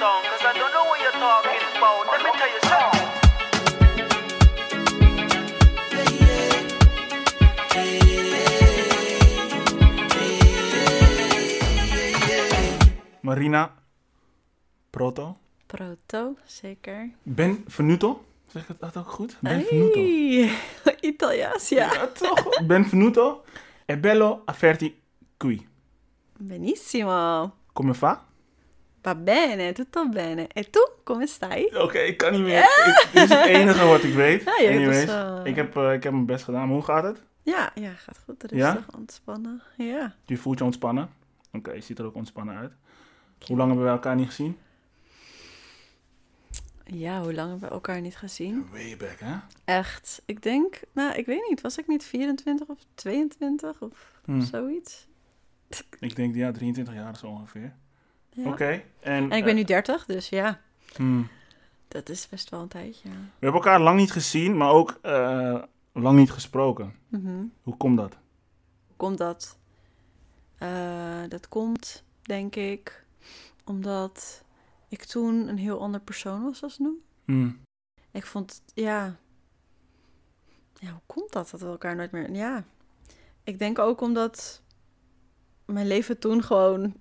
song, cause I don't know what you're talking about. Let me tell you something. Marina Proto. Proto, zeker. Benvenuto. Zeg ik dat ook goed? Benvenuto. Hey, Italiaans, ja. Ja, toch? Benvenuto. E bello averti qui. Benissimo. Come fa? Va bene, tutto bene. E tu, come stai? Oké, ik kan niet meer. Ik, dit is het enige wat ik weet. Ja, je Anyways, dus, eh, ik, heb, eh, ik heb mijn best gedaan. Maar hoe gaat het? Ja, ja, gaat goed. Rustig, Ja? ontspannen. Ja. Je voelt je ontspannen? Oké, je ziet er ook ontspannen uit. Hoe lang hebben we elkaar niet gezien? Ja, hoe lang hebben we elkaar niet gezien? Way back, hè? Echt. Ik denk, nou, ik weet niet. Was ik niet 24 of 22 of Hm. zoiets? Ik denk, ja, 23 jaar zo ongeveer. Ja. Oké. En, En ik ben nu 30, dus ja. hm. Dat is best wel een tijdje. We hebben elkaar lang niet gezien, maar ook eh, lang niet gesproken. Mhm. Hoe komt dat? Hoe komt dat? Eh, dat komt, denk ik, omdat ik toen een heel ander persoon was als nu. Hm. Ik vond, ja... Ja, hoe komt dat dat we elkaar nooit meer... Ja, ik denk ook omdat mijn leven toen gewoon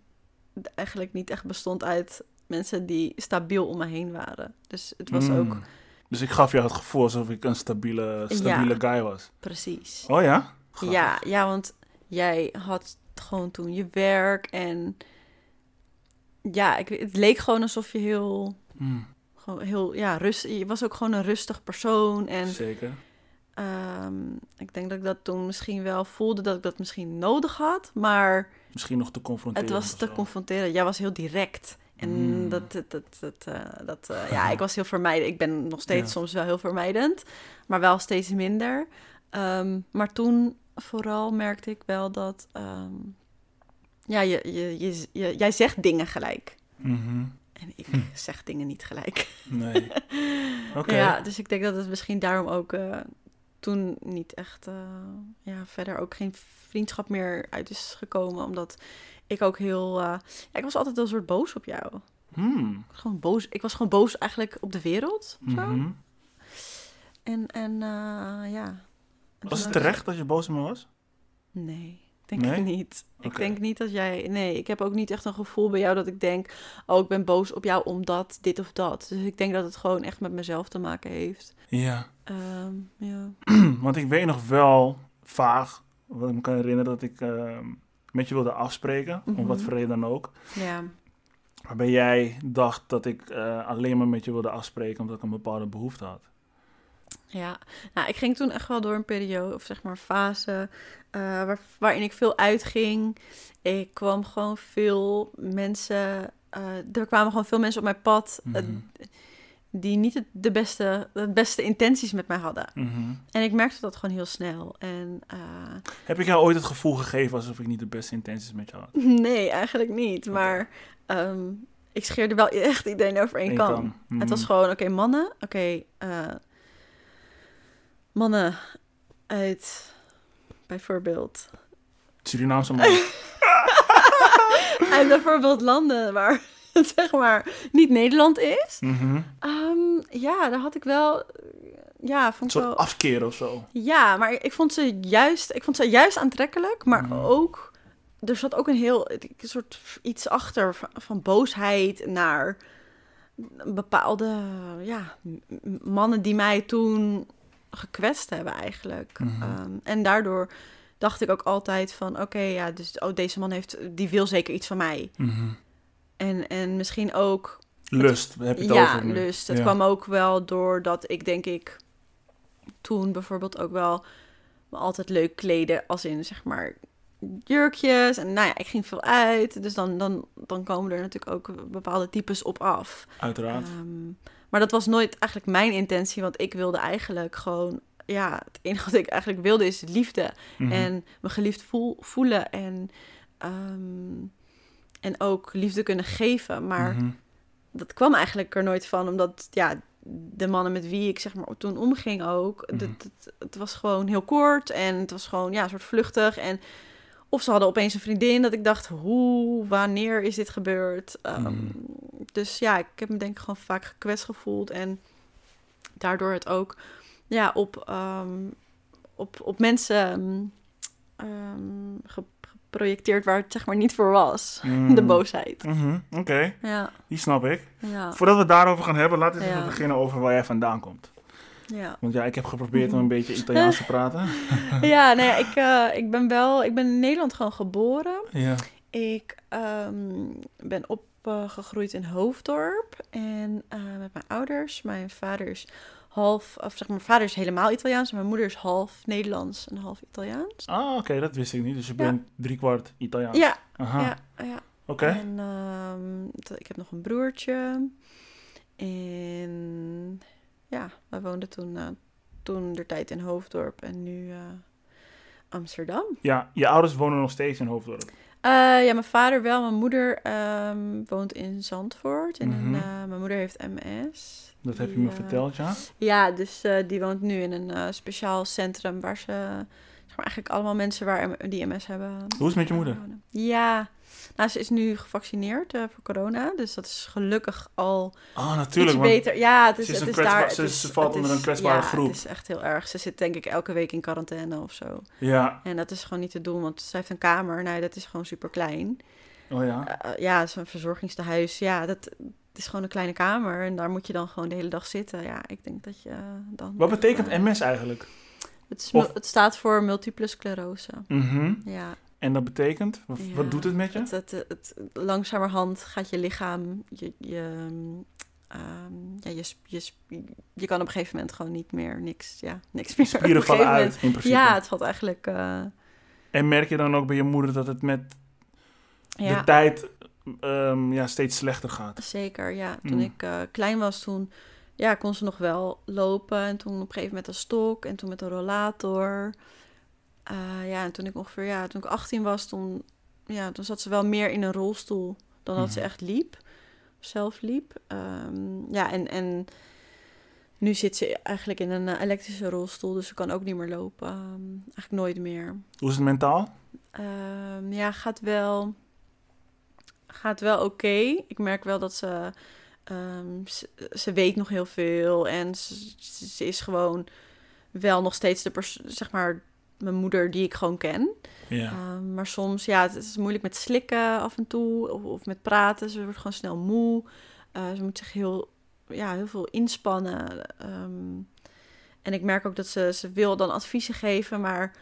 eigenlijk niet echt bestond uit mensen die stabiel om me heen waren. Dus het was Hm. ook Dus ik gaf jou het gevoel alsof ik een stabiele, stabiele guy was. precies. Oh ja? Ja, ja, want jij had gewoon toen je werk en ja, ik, het leek gewoon alsof je heel, Hm, gewoon heel, ja, rust. Je was ook gewoon een rustig persoon en Zeker. ehm, ik denk dat ik dat toen misschien wel voelde dat ik dat misschien nodig had, maar Misschien nog te confronteren. het was te confronteren. Jij was heel direct. En Mm. dat, dat, dat, dat, eh, dat eh, ja, ik was heel vermijdend. Ik ben nog steeds Ja. soms wel heel vermijdend, maar wel steeds minder. Ehm, maar toen vooral merkte ik wel dat, ehm, ja, je, je, je, je- jij zegt dingen gelijk. Mhm. En ik Hm. zeg dingen niet gelijk. Nee. Oké. Ja, dus ik denk dat het misschien daarom ook eh, toen niet echt, eh, ja, verder ook geen vriendschap meer uit is gekomen. Omdat ik ook heel, eh, ja, ik was altijd een soort boos op jou. Hmm. Gewoon boos. Ik was gewoon boos eigenlijk op de wereld. Mhm. En, en eh, ja. En Was het terecht dat je boos op me was? Nee, denk Nee? het niet. Ik denk niet dat jij... Nee, ik heb ook niet echt een gevoel bij jou dat ik denk... Oh, ik ben boos op jou omdat dit of dat. Dus ik denk dat het gewoon echt met mezelf te maken heeft. Ja. Ehm, ja. Want ik weet nog wel vaag, wat ik me kan herinneren, dat ik ehm, met je wilde afspreken. Om wat Mhm. voor reden dan ook. ja. Waarbij jij dacht dat ik eh, alleen maar met je wilde afspreken omdat ik een bepaalde behoefte had. Ja, nou, ik ging toen echt wel door een periode, of zeg maar fase, eh, waar, waarin ik veel uitging. Ik kwam gewoon veel mensen, eh, er kwamen gewoon veel mensen op mijn pad eh, Mhm. die niet het, de, beste, de beste intenties met mij hadden. Mhm. En ik merkte dat gewoon heel snel. En Heb ik jou ooit het gevoel gegeven alsof ik niet de beste intenties met jou had? nee, eigenlijk niet. Maar ehm, ik scheerde wel echt iedereen over één kam. Mhm. Het was gewoon, oké, mannen, oké, mannen uit bijvoorbeeld, Surinaamse man. uit bijvoorbeeld landen waar het zeg maar niet Nederland is. Mhm. Ehm, ja, daar had ik wel, ja, vond ik soort wel, afkeer of zo. ja, maar ik vond ze juist, ik vond ze juist aantrekkelijk, maar Mhm. ook, er zat ook een heel, een soort iets achter van, van boosheid naar bepaalde, ja, mannen die mij toen gekwetst hebben eigenlijk. Mhm. Ehm, en daardoor dacht ik ook altijd van, oké, ja, dus oh, deze man heeft, die wil zeker iets van mij. Mhm. En, en misschien ook Lust, heb je het ja, over nu. dat Ja. kwam ook wel doordat ik denk ik toen bijvoorbeeld ook wel me altijd leuk kleden als in zeg maar jurkjes en nou ja, ik ging veel uit, dus dan, dan, dan komen er natuurlijk ook bepaalde types op af. Uiteraard. Ehm, maar dat was nooit eigenlijk mijn intentie, want ik wilde eigenlijk gewoon, ja, het enige wat ik eigenlijk wilde is liefde Mhm. en me geliefd voel, voelen en, ehm, en ook liefde kunnen geven, maar Mhm. dat kwam eigenlijk er nooit van, omdat ja, de mannen met wie ik zeg maar toen omging ook, Mhm. het, het, het was gewoon heel kort en het was gewoon ja, een soort vluchtig. En Of ze hadden opeens een vriendin dat ik dacht, hoe, wanneer is dit gebeurd? Ehm. Dus ja, ik heb me denk ik gewoon vaak gekwetst gevoeld. En daardoor het ook ja, op, ehm, op, op mensen ehm, ge- geprojecteerd waar het zeg maar niet voor was. Mm. De boosheid. Mhm, Oké, Ja, die snap ik. ja, Voordat we het daarover gaan hebben, laten we Ja. even beginnen over waar jij vandaan komt. ja. Want ja, ik heb geprobeerd om een beetje Italiaans te praten. Ja, nee, ik, eh, ik ben wel... Ik ben in Nederland gewoon geboren. Ja. Ik ehm, ben opgegroeid in Hoofddorp. En eh, met mijn ouders. Mijn vader is half... Of zeg maar, mijn vader is helemaal Italiaans. En mijn moeder is half Nederlands en half Italiaans. Ah, oké, dat wist ik niet. Dus je Ja. bent driekwart Italiaans. Ja, Aha, ja, ja. oké. En ehm, ik heb nog een broertje. En ja, wij woonden toen, eh, toen de tijd in Hoofddorp en nu eh, Amsterdam. Ja, je ouders wonen nog steeds in Hoofddorp. Eh, ja, mijn vader wel. Mijn moeder ehm, woont in Zandvoort. En Mhm. eh, mijn moeder heeft MS. Dat heb je Die, me eh, verteld, ja. Ja, dus die woont nu in een speciaal centrum waar ze... Zeg maar, eigenlijk allemaal mensen waar, die MS hebben. Hoe is het met je moeder? wonen. Ja, nou, ze is nu gevaccineerd eh, voor corona. Dus dat is gelukkig al Ah, natuurlijk. iets beter. Ja, het is, ze is het een is daar. ze- valt onder een kwetsbare ja, groep. Het is echt heel erg. Ze zit denk ik elke week in quarantaine of zo. Ja, En dat is gewoon niet te doen, want ze heeft een kamer. Nou, dat is gewoon super klein. oh ja. ja, zo'n verzorgingstehuis. Ja, dat het is gewoon een kleine kamer. En daar moet je dan gewoon de hele dag zitten. Ja, ik denk dat je dan... Wat betekent MS eigenlijk? Het, is Of- mul- het staat voor multiple sclerose. Mhm. Ja. En dat betekent? Wat, Ja, wat doet het met je? Het, het, het, langzamerhand gaat je lichaam, je, je, ehm, ja, je, je, je kan op een gegeven moment gewoon niet meer niks, ja, niks meer. Spieren vallen uit, in principe. Ja, het valt eigenlijk, eh, En merk je dan ook bij je moeder dat het met ja, de tijd ehm, ja, steeds slechter gaat? zeker. Ja, toen Mm. ik eh, klein was, toen ja, kon ze nog wel lopen. En toen op een gegeven moment een stok en toen met een rollator. Eh, ja, en toen ik ongeveer, ja, toen ik 18 was, toen, ja, toen zat ze wel meer in een rolstoel dan dat ze Mhm. echt liep. Zelf liep. Ehm, ja, en, en nu zit ze eigenlijk in een eh, elektrische rolstoel, dus ze kan ook niet meer lopen. Ehm, eigenlijk nooit meer. Hoe is het mentaal? Ehm, ja, gaat wel, gaat wel oké. Ik merk wel dat ze, ze, ze weet nog heel veel en ze, ze is gewoon wel nog steeds de zeg maar mijn moeder die ik gewoon ken. Ja. Ehm, maar soms, ja, het is moeilijk met slikken af en toe of, of met praten. Ze wordt gewoon snel moe. Eh, ze moet zich heel, ja, heel veel inspannen. Ehm, en ik merk ook dat ze, ze wil dan adviezen geven, maar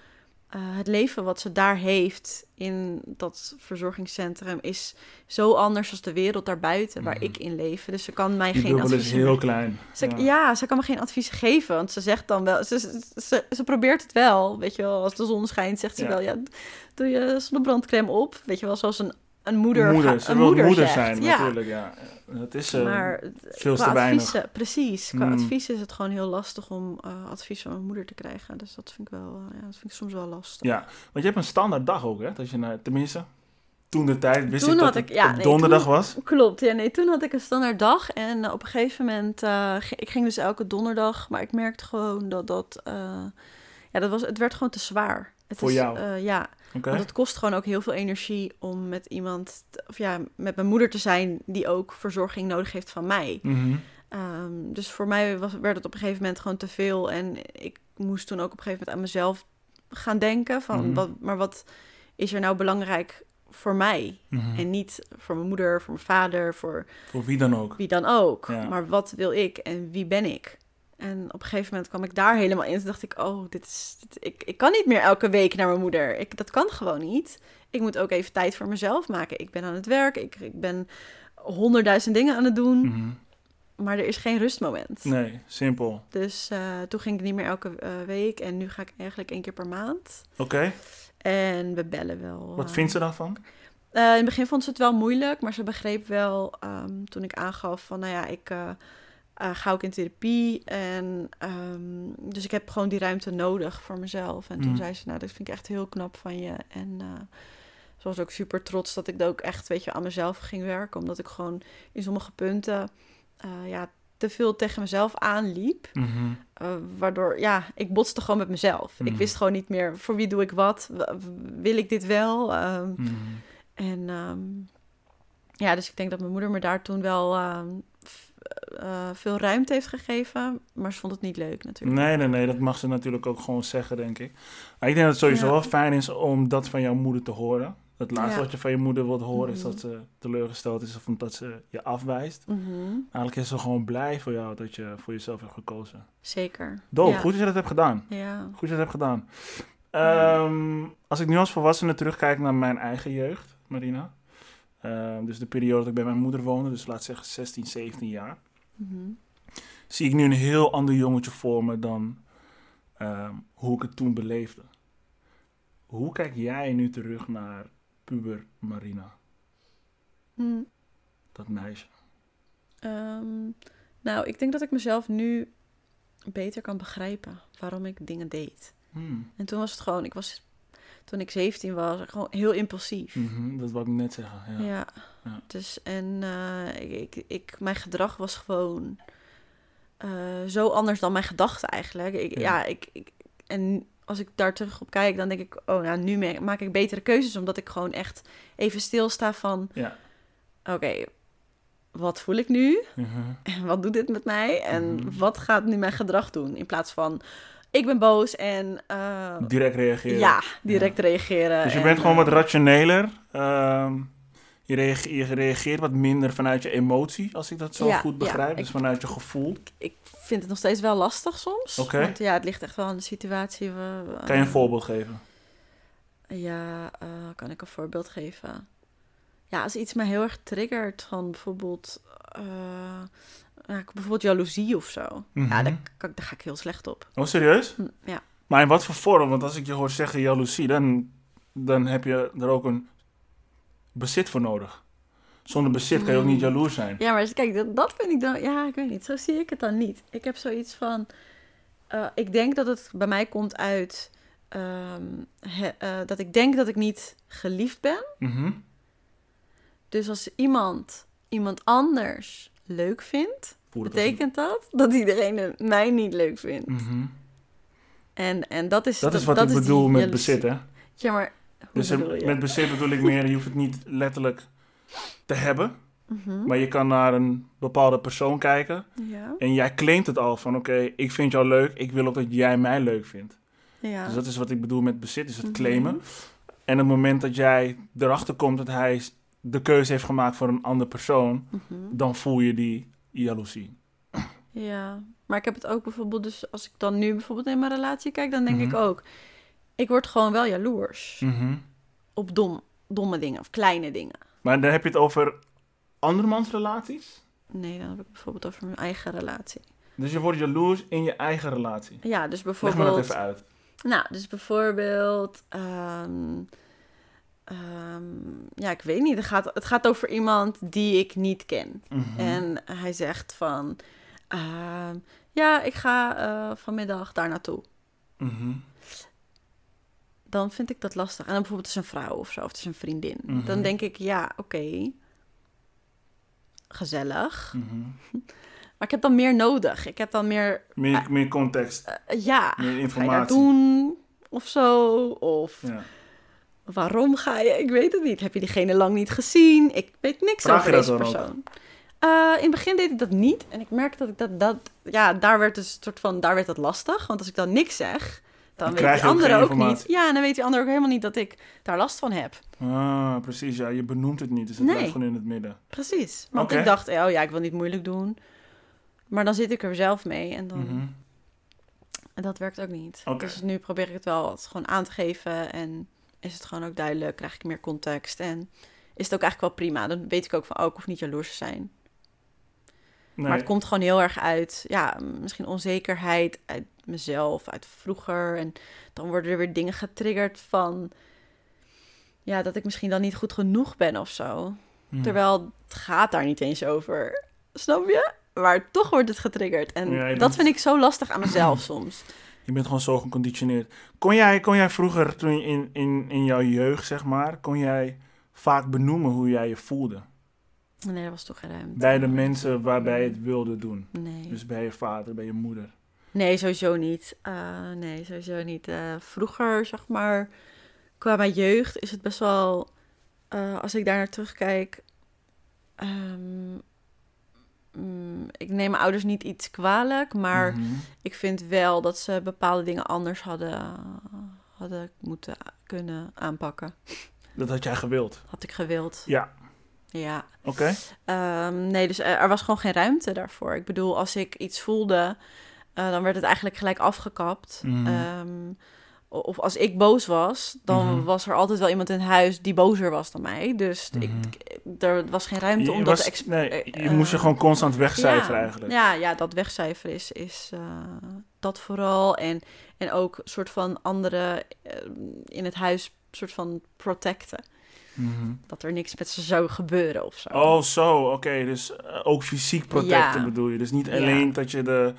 eh, het leven wat ze daar heeft in dat verzorgingscentrum is zo anders dan de wereld daarbuiten waar Mhm. ik in leef. Dus ze kan mij Die geen bubbel is heel klein. ze, ja. ze kan me geen advies geven, want ze zegt dan wel, ze, ze, ze, ze probeert het wel, weet je wel, als de zon schijnt, zegt ze Ja. wel, ja, doe je zonnebrandcrème op, weet je wel, zoals een, een moeder, moeder. Ze een moeder, zijn, ja. natuurlijk. Ja. Dat is eh, maar veel te weinig. adviezen, precies, qua Mm. advies is het gewoon heel lastig om eh, advies van mijn moeder te krijgen, dus dat vind ik wel, eh, ja, dat vind ik soms wel lastig. Ja, want je hebt een standaard dag ook, hè? Dat je naar, tenminste, toen de tijd wist Toen ik dat het ik- ja, nee, donderdag toen- was. Klopt, ja, nee, toen had ik een standaard dag en op een gegeven moment, ik ging dus elke donderdag, maar ik merkte gewoon dat dat, ja, dat was, het werd gewoon te zwaar. Het Voor is, jou? eh, ja, want het kost gewoon ook heel veel energie om met iemand, of ja, met mijn moeder te zijn die ook verzorging nodig heeft van mij. Ehm, dus voor mij was, werd het op een gegeven moment gewoon te veel en ik moest toen ook op een gegeven moment aan mezelf gaan denken van, Mhm. wat, maar wat is er nou belangrijk voor mij? Mhm. En niet voor mijn moeder, voor mijn vader, voor Voor wie dan ook. wie dan ook. Ja. Maar wat wil ik en wie ben ik? En op een gegeven moment kwam ik daar helemaal in. Toen dacht ik, oh, dit is, dit- ik, ik kan niet meer elke week naar mijn moeder. Ik, dat kan gewoon niet. Ik moet ook even tijd voor mezelf maken. Ik ben aan het werk. Ik, ik ben honderdduizend dingen aan het doen. Mhm. Maar er is geen rustmoment. Nee, simpel. Dus eh, toen ging ik niet meer elke eh, week. En nu ga ik eigenlijk één keer per maand. Oké, En we bellen wel. wat eh, vindt ze daarvan? in het begin vond ze het wel moeilijk, maar ze begreep wel ehm, toen ik aangaf van, nou ja, ik eh, ga ook in therapie. En ehm, dus ik heb gewoon die ruimte nodig voor mezelf. En toen Mm. zei ze, nou, dat vind ik echt heel knap van je. En eh, ze was ook super trots dat ik ook echt, weet je, aan mezelf ging werken. Omdat ik gewoon in sommige punten, eh, ja, te veel tegen mezelf aanliep. Mhm. eh, waardoor, ja, ik botste gewoon met mezelf. Ik Mhm. wist gewoon niet meer, voor wie doe ik wat? Wil ik dit wel? Ehm, Mhm. en ehm, ja, dus ik denk dat mijn moeder me daar toen wel f- eh, veel ruimte heeft gegeven. Maar ze vond het niet leuk natuurlijk. Nee, nee, nee, dat mag ze natuurlijk ook gewoon zeggen, denk ik. Maar ik denk dat het sowieso Ja. wel fijn is om dat van jouw moeder te horen. Het laatste Ja. wat je van je moeder wilt horen is Mhm. dat ze teleurgesteld is of dat ze je afwijst. Mhm, Eigenlijk is ze gewoon blij voor jou dat je voor jezelf hebt gekozen. Zeker. Doop, Ja. goed dat je dat hebt gedaan. Ja. Goed dat je dat hebt gedaan. Ehm, als ik nu als volwassene terugkijk naar mijn eigen jeugd, Marina. Ehm, dus de periode dat ik bij mijn moeder woonde, dus laat zeggen 16, 17 jaar. Mhm. Zie ik nu een heel ander jongetje voor me dan ehm, hoe ik het toen beleefde. Hoe kijk jij nu terug naar puber Marina, Hm. dat meisje? Ehm, nou, ik denk dat ik mezelf nu beter kan begrijpen waarom ik dingen deed. Hmm. En toen was het gewoon, ik was, toen ik 17 was, gewoon heel impulsief. Mhm, dat wou ik net zeggen. Ja. Ja. Ja. Dus en eh, ik, ik, ik, mijn gedrag was gewoon eh, zo anders dan mijn gedachten eigenlijk. Ik, Ja. ja, ik, ik, en als ik daar terug op kijk, dan denk ik, oh ja, nu maak ik betere keuzes, omdat ik gewoon echt even stilsta van, Ja. oké, wat voel ik nu? Mhm. En wat doet dit met mij? En Mhm. wat gaat nu mijn gedrag doen? In plaats van, ik ben boos en eh, Direct reageren. ja, direct reageren. Dus je en, bent gewoon eh, wat rationeler. ehm, je, reage- je reageert wat minder vanuit je emotie, als ik dat zo Ja, goed ja, begrijp. ik- dus vanuit je gevoel. ik vind het nog steeds wel lastig soms. Oké. Want ja, het ligt echt wel aan de situatie. We, Kan je een voorbeeld geven? Ja, eh, kan ik een voorbeeld geven? Ja, als iets mij heel erg triggert, van bijvoorbeeld, eh, ja, bijvoorbeeld jaloezie of zo. Ja, Mhm. daar, kan, daar ga ik heel slecht op. Oh, serieus? Hm, Ja, Maar in wat voor vorm? Want als ik je hoor zeggen jaloezie, dan, dan heb je er ook een bezit voor nodig. Zonder bezit kan je ook niet Hmm. jaloers zijn. ja maar kijk, dat, dat vind ik dan, ja, ik weet niet, zo zie ik het dan niet. Ik heb zoiets van, eh, ik denk dat het bij mij komt uit, ehm, he- eh, dat ik denk dat ik niet geliefd ben. Mhm. Dus als iemand iemand anders leuk vindt, betekent dat dat iedereen mij niet leuk vindt. Mhm. En, en dat is Dat is wat ik bedoel met jaloezie. bezit, hè? Ja, maar Dus je? met bezit bedoel ik meer, je hoeft het niet letterlijk te hebben. Mhm. Maar je kan naar een bepaalde persoon kijken. Ja, En jij claimt het al van, oké, ik vind jou leuk. Ik wil ook dat jij mij leuk vindt. ja. Dus dat is wat ik bedoel met bezit, is het Mhm. claimen. En op het moment dat jij erachter komt dat hij de keuze heeft gemaakt voor een andere persoon, Mhm. dan voel je die jaloezie. ja, maar ik heb het ook bijvoorbeeld, dus als ik dan nu bijvoorbeeld in mijn relatie kijk, dan denk Mhm. ik ook, ik word gewoon wel jaloers Mhm. op dom, domme dingen of kleine dingen. Maar dan heb je het over andermans relaties? Nee, dan heb ik bijvoorbeeld over mijn eigen relatie. Dus je wordt jaloers in je eigen relatie. Ja, dus Leg me dat bijvoorbeeld... even uit. Nou, dus bijvoorbeeld, ehm, ehm, ja, ik weet niet. Het gaat, het gaat over iemand die ik niet ken. Mhm. En hij zegt van, ehm, ja, ik ga eh, vanmiddag daar naartoe. Mhm. Dan vind ik dat lastig. En dan bijvoorbeeld het is een vrouw of zo, of het is een vriendin. Mhm. Dan denk ik, ja, oké, gezellig. Maar ik heb dan meer nodig. Ik heb dan meer, Meer, meer context, eh, ja, meer ga je informatie. daar doen of zo? Of Ja. Waarom ga je? Ik weet het niet. Heb je diegene lang niet gezien? Ik weet niks Vraag over dat deze persoon. Eh, in het begin deed ik dat niet. En ik merkte dat ik dat, dat... Ja, daar werd, dus een soort van, daar werd het lastig. Want als ik dan niks zeg, dan Dan weet die je ook niet. Ja, en dan weet die ander ook helemaal niet dat ik daar last van heb. Ah, precies. Ja, je benoemt het niet, dus het Nee. blijft gewoon in het midden. Precies. Want ik dacht, oh ja, ik wil niet moeilijk doen. Maar dan zit ik er zelf mee en dan... Mhm. En dat werkt ook niet. Dus nu probeer ik het wel gewoon aan te geven. En is het gewoon ook duidelijk. Krijg ik meer context. En is het ook eigenlijk wel prima. Dan weet ik ook van, oh, ik hoef niet jaloers te zijn. Nee. Maar het komt gewoon heel erg uit, ja, misschien onzekerheid uit mezelf, uit vroeger. En dan worden er weer dingen getriggerd van, ja, dat ik misschien dan niet goed genoeg ben of zo. Mhm. Terwijl het gaat daar niet eens over. Snap je? Maar toch wordt het getriggerd. En Ja, dat vind ik zo lastig aan mezelf soms. Je bent gewoon zo geconditioneerd. Kon jij, kon jij vroeger, toen in, in, in jouw jeugd, zeg maar, kon jij vaak benoemen hoe jij je voelde? Nee, er was toch geen ruimte. Bij de mensen waarbij je het wilde doen. Nee. Dus bij je vader, bij je moeder. Nee, sowieso niet. Eh, nee, sowieso niet. Eh, vroeger, zeg maar, qua mijn jeugd is het best wel... eh, als ik daar naar terugkijk... ehm, mm, ik neem mijn ouders niet iets kwalijk, maar Mhm. ik vind wel dat ze bepaalde dingen anders hadden, hadden moeten kunnen aanpakken. Dat had jij gewild. Had ik gewild. Ja, Ja. oké. Ehm, nee, dus er, was gewoon geen ruimte daarvoor. Ik bedoel, als ik iets voelde, eh, dan werd het eigenlijk gelijk afgekapt. Mhm. Ehm, of als ik boos was, dan Mhm. was er altijd wel iemand in huis die bozer was dan mij. Dus ik, Mhm. ik- er was geen ruimte om Je, dat was- nee, eh, je moest je eh, gewoon constant wegcijferen ja, eigenlijk. Ja, ja, dat wegcijferen is, is eh, dat vooral. En, en ook een soort van andere eh, in het huis soort van protecten. Mhm. Dat er niks met ze zou gebeuren of zo. Oh, zo, oké. Dus ook fysiek protecten Ja. bedoel je. Dus niet Ja. alleen dat je de,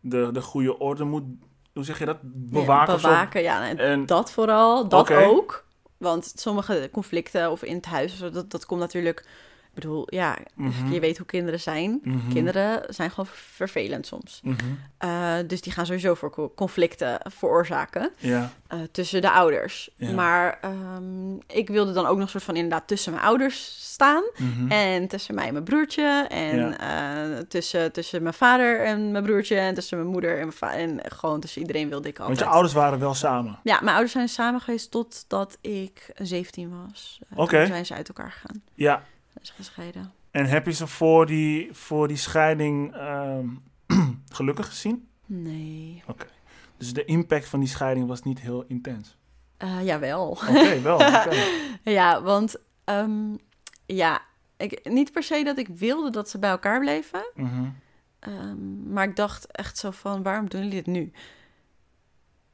de, de goede orde moet, hoe zeg je dat? Ja, Bewaken bewaken, ja. En En, Dat vooral, dat ook. Want sommige conflicten of in het huis, dat, dat komt natuurlijk... Bedoel, ja, Mhm. je weet hoe kinderen zijn. Mhm. Kinderen zijn gewoon vervelend soms. Mhm. Eh, dus die gaan sowieso voor co- conflicten veroorzaken Ja, eh, tussen de ouders. Ja. Maar ehm, ik wilde dan ook nog soort van inderdaad tussen mijn ouders staan. En tussen mij en mijn broertje. En eh, tussen, tussen mijn vader en mijn broertje. En tussen mijn moeder en mijn vader. En gewoon tussen iedereen wilde ik altijd. Want je ouders waren wel samen. Ja, mijn ouders zijn samen geweest totdat ik 17 was. Oké. Toen zijn ze uit elkaar gegaan. Ja. Gescheiden. En heb je ze voor die, voor die scheiding ehm, gelukkig gezien? Nee. Dus de impact van die scheiding was niet heel intens. Eh jawel. Oké, wel. oké. ja, want ehm, ja, ik, niet per se dat ik wilde dat ze bij elkaar bleven. Mhm. ehm, maar ik dacht echt zo van, waarom doen jullie dit nu?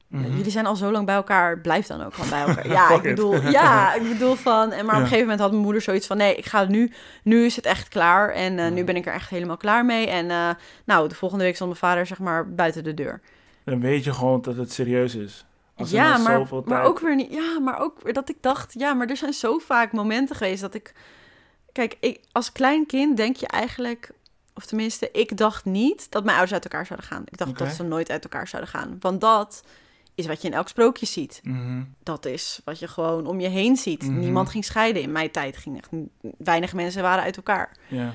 Mhm. Jullie zijn al zo lang bij elkaar, blijf dan ook gewoon bij elkaar. Ja, ik bedoel, ja, ik bedoel van... En maar op een gegeven moment had mijn moeder zoiets van... Nee, ik ga nu, nu is het echt klaar. En eh, nu ben ik er echt helemaal klaar mee. En eh, nou, de volgende week stond mijn vader zeg maar buiten de deur. Dan weet je gewoon dat het serieus is. Als ja, maar, zoveel maar tijd- ook weer niet. Ja, maar ook weer dat ik dacht, ja, maar er zijn zo vaak momenten geweest dat ik. Kijk, ik, als klein kind denk je eigenlijk, of tenminste, ik dacht niet dat mijn ouders uit elkaar zouden gaan. Ik dacht dat ze nooit uit elkaar zouden gaan. Want dat is wat je in elk sprookje ziet. Mhm. Dat is wat je gewoon om je heen ziet. Mhm. Niemand ging scheiden. In mijn tijd ging echt weinig mensen waren uit elkaar. Ja.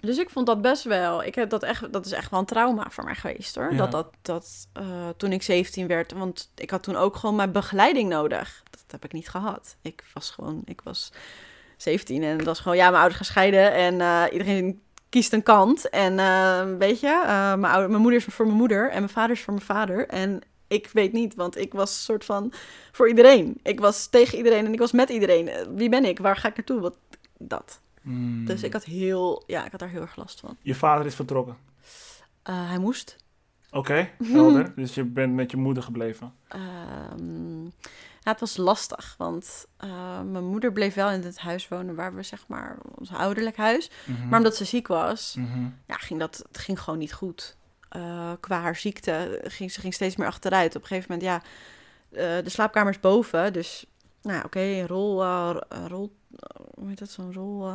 Dus ik vond dat best wel. Ik heb dat echt. Dat is echt wel een trauma voor mij geweest hoor. Dat dat dat eh, toen ik 17 werd, want ik had toen ook gewoon mijn begeleiding nodig. Dat heb ik niet gehad. Ik was gewoon. Ik was 17 en dat was gewoon ja, mijn ouders gescheiden en eh, iedereen kiest een kant. En eh, weet je, mijn, ouder, mijn moeder is voor mijn moeder en mijn vader is voor mijn vader. En ik weet niet, want ik was soort van voor iedereen. Ik was tegen iedereen en ik was met iedereen. Eh, Wie ben ik? Waar ga ik naartoe? Wat dat. Mm. Dus ik had heel, ja, ik had daar heel erg last van. Je vader is vertrokken. Eh, hij moest. Oké, Mhm. helder. Dus je bent met je moeder gebleven. Ehm, ja, het was lastig, want eh, mijn moeder bleef wel in het huis wonen waar we, zeg maar, ons ouderlijk huis. Mhm. Maar omdat ze ziek was, Mhm. ja, ging dat, het ging gewoon niet goed. Eh, qua haar ziekte ging ze ging steeds meer achteruit. Op een gegeven moment, ja, eh, de slaapkamer is boven, dus, nou, oké, rol, eh, rol, hoe heet dat, zo'n rol,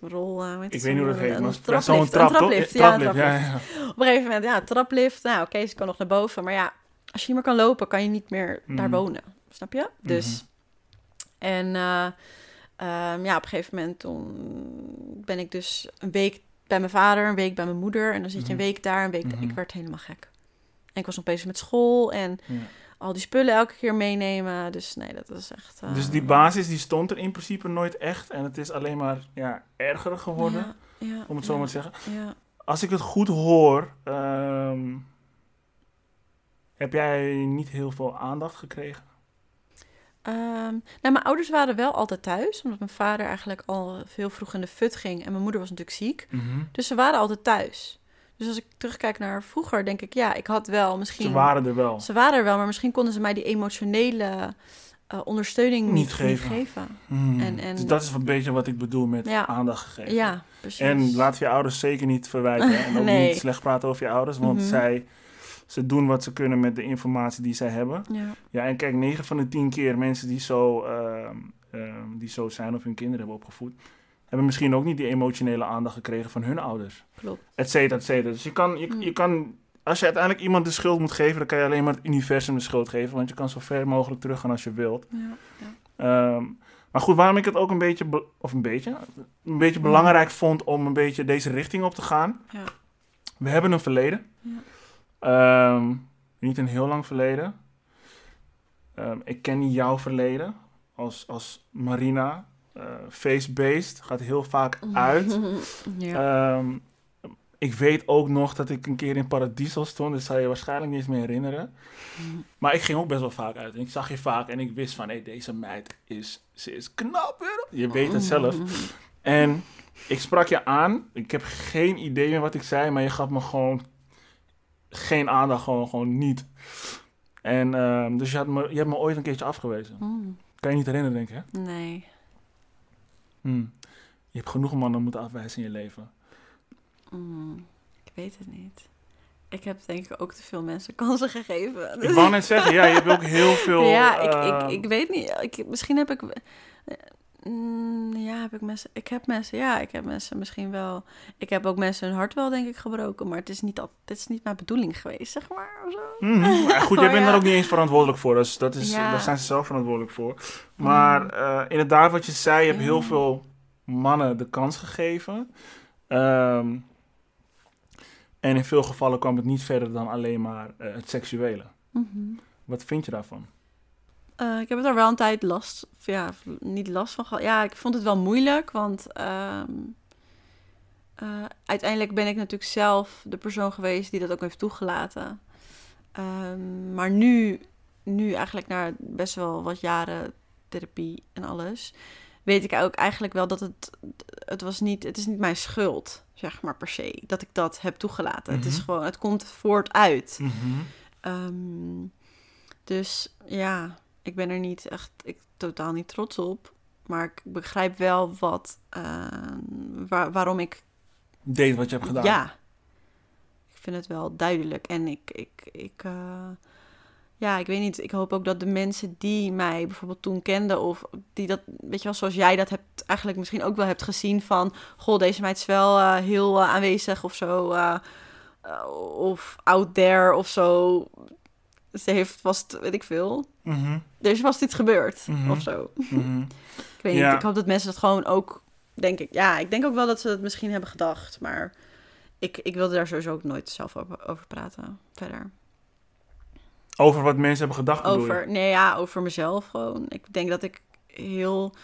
rol, Ik weet niet hoe dat heet, een maar zo'n traplift, Ja, ja. Op een gegeven moment, ja, traplift. Nou, oké, ze kan nog naar boven. Maar ja, als je niet meer kan lopen, kan je niet meer daar Mhm. wonen. Snap je? Dus. En eh, ehm, ja, op een gegeven moment toen ben ik dus een week bij mijn vader, een week bij mijn moeder. En dan zit je een Mhm. week daar, een week daar. Mhm. Ik werd helemaal gek. En ik was nog bezig met school en Ja. al die spullen elke keer meenemen. Dus nee, dat was echt... eh, Dus die basis die stond er in principe nooit echt. En het is alleen maar ja, erger geworden, Ja, ja, om het zo maar te zeggen. Ja. Als ik het goed hoor, ehm, heb jij niet heel veel aandacht gekregen? Ehm, nou, mijn ouders waren wel altijd thuis, omdat mijn vader eigenlijk al veel vroeg in de fut ging en mijn moeder was natuurlijk ziek. Mhm. Dus ze waren altijd thuis. Dus als ik terugkijk naar vroeger, denk ik, ja, ik had wel misschien... Ze waren er wel. Ze waren er wel, maar misschien konden ze mij die emotionele eh, ondersteuning Niet niet, geven. niet geven. Mhm. En- en- Dus dat is een beetje wat ik bedoel met Ja. aandacht geven. Ja, precies. En laat je ouders zeker niet verwijten. En ook Nee. niet slecht praten over je ouders. Want Mhm. zij, ze doen wat ze kunnen met de informatie die zij hebben. Ja, Ja, en kijk, 9 van de 10 keer mensen die zo, ehm, ehm, die zo zijn of hun kinderen hebben opgevoed, hebben misschien ook niet die emotionele aandacht gekregen van hun ouders. Klopt. Et cetera, et cetera. Dus je kan, je, Mm. je kan, als je uiteindelijk iemand de schuld moet geven, dan kan je alleen maar het universum de schuld geven. Want je kan zo ver mogelijk teruggaan als je wilt. Ja, ja. Ehm, maar goed, waarom ik het ook een beetje, be- of een beetje, een beetje belangrijk vond om een beetje deze richting op te gaan. Ja. We hebben een verleden. Ja. Ehm, niet een heel lang verleden. Ehm, ik ken jouw verleden als, als Marina. eh, face-based, gaat heel vaak uit. ja. Ehm, ik weet ook nog dat ik een keer in Paradiso stond. Dat zou je waarschijnlijk niet eens meer herinneren. Maar ik ging ook best wel vaak uit. En ik zag je vaak en ik wist van... Hé, deze meid is... Ze is knap, hè? Je weet het zelf. En ik sprak je aan. Ik heb geen idee meer wat ik zei. Maar je gaf me gewoon... Geen aandacht. Gewoon, gewoon niet. En ehm, dus je, had me, je hebt me ooit een keertje afgewezen. Mm, Kan je niet herinneren, denk ik, hè? nee. Hm. Je hebt genoeg mannen moeten afwijzen in je leven. Mm, ik weet het niet. Ik heb denk ik ook te veel mensen kansen gegeven. Ik wou net zeggen, ja, je hebt ook heel veel... ja, ik, ik, ik weet niet. Ik, misschien heb ik. Mm, ja, heb ik mensen. Ik heb mensen. Ja, ik heb mensen misschien wel. Ik heb ook mensen hun hart wel, denk ik, gebroken. Maar het is niet, al, het is niet mijn bedoeling geweest, zeg maar. Of zo. Mhm. Maar goed, jij bent ja. daar ook niet eens verantwoordelijk voor. Dus dat is, Ja. daar zijn ze zelf verantwoordelijk voor. Maar eh, inderdaad, wat je zei, je hebt heel veel mannen de kans gegeven. Ehm, en in veel gevallen kwam het niet verder dan alleen maar eh, het seksuele. Mhm. Wat vind je daarvan? Eh, ik heb er wel een tijd last, ja, niet last van gehad. Ja, ik vond het wel moeilijk, want ehm, eh, uiteindelijk ben ik natuurlijk zelf de persoon geweest die dat ook heeft toegelaten. Ehm, maar nu, nu eigenlijk na best wel wat jaren therapie en alles, weet ik ook eigenlijk wel dat het, het was niet, het is niet mijn schuld, zeg maar per se, dat ik dat heb toegelaten. Het is Mhm. gewoon, het komt voort uit. Ehm, dus ja, ik ben er niet echt ik, totaal niet trots op. Maar ik begrijp wel wat, ehm, waar, waarom ik. Deed wat je hebt gedaan. Ja, ik vind het wel duidelijk. En ik, ik, ik eh, ja, ik weet niet. Ik hoop ook dat de mensen die mij bijvoorbeeld toen kenden, of die dat, weet je wel, zoals jij dat hebt, eigenlijk misschien ook wel hebt gezien van, goh, deze meid is wel eh, heel eh, aanwezig of zo, eh, eh, of out there of zo. Ze heeft vast, weet ik veel, Mhm, er is vast iets gebeurd Mhm. of zo. mhm. Ik weet Ja. niet, ik hoop dat mensen dat gewoon ook, denk ik, ja, ik denk ook wel dat ze het misschien hebben gedacht, maar ik, ik wilde daar sowieso ook nooit zelf over, over praten verder. Over wat mensen hebben gedacht? Over, nee, ja, over mezelf gewoon. Ik denk dat ik heel,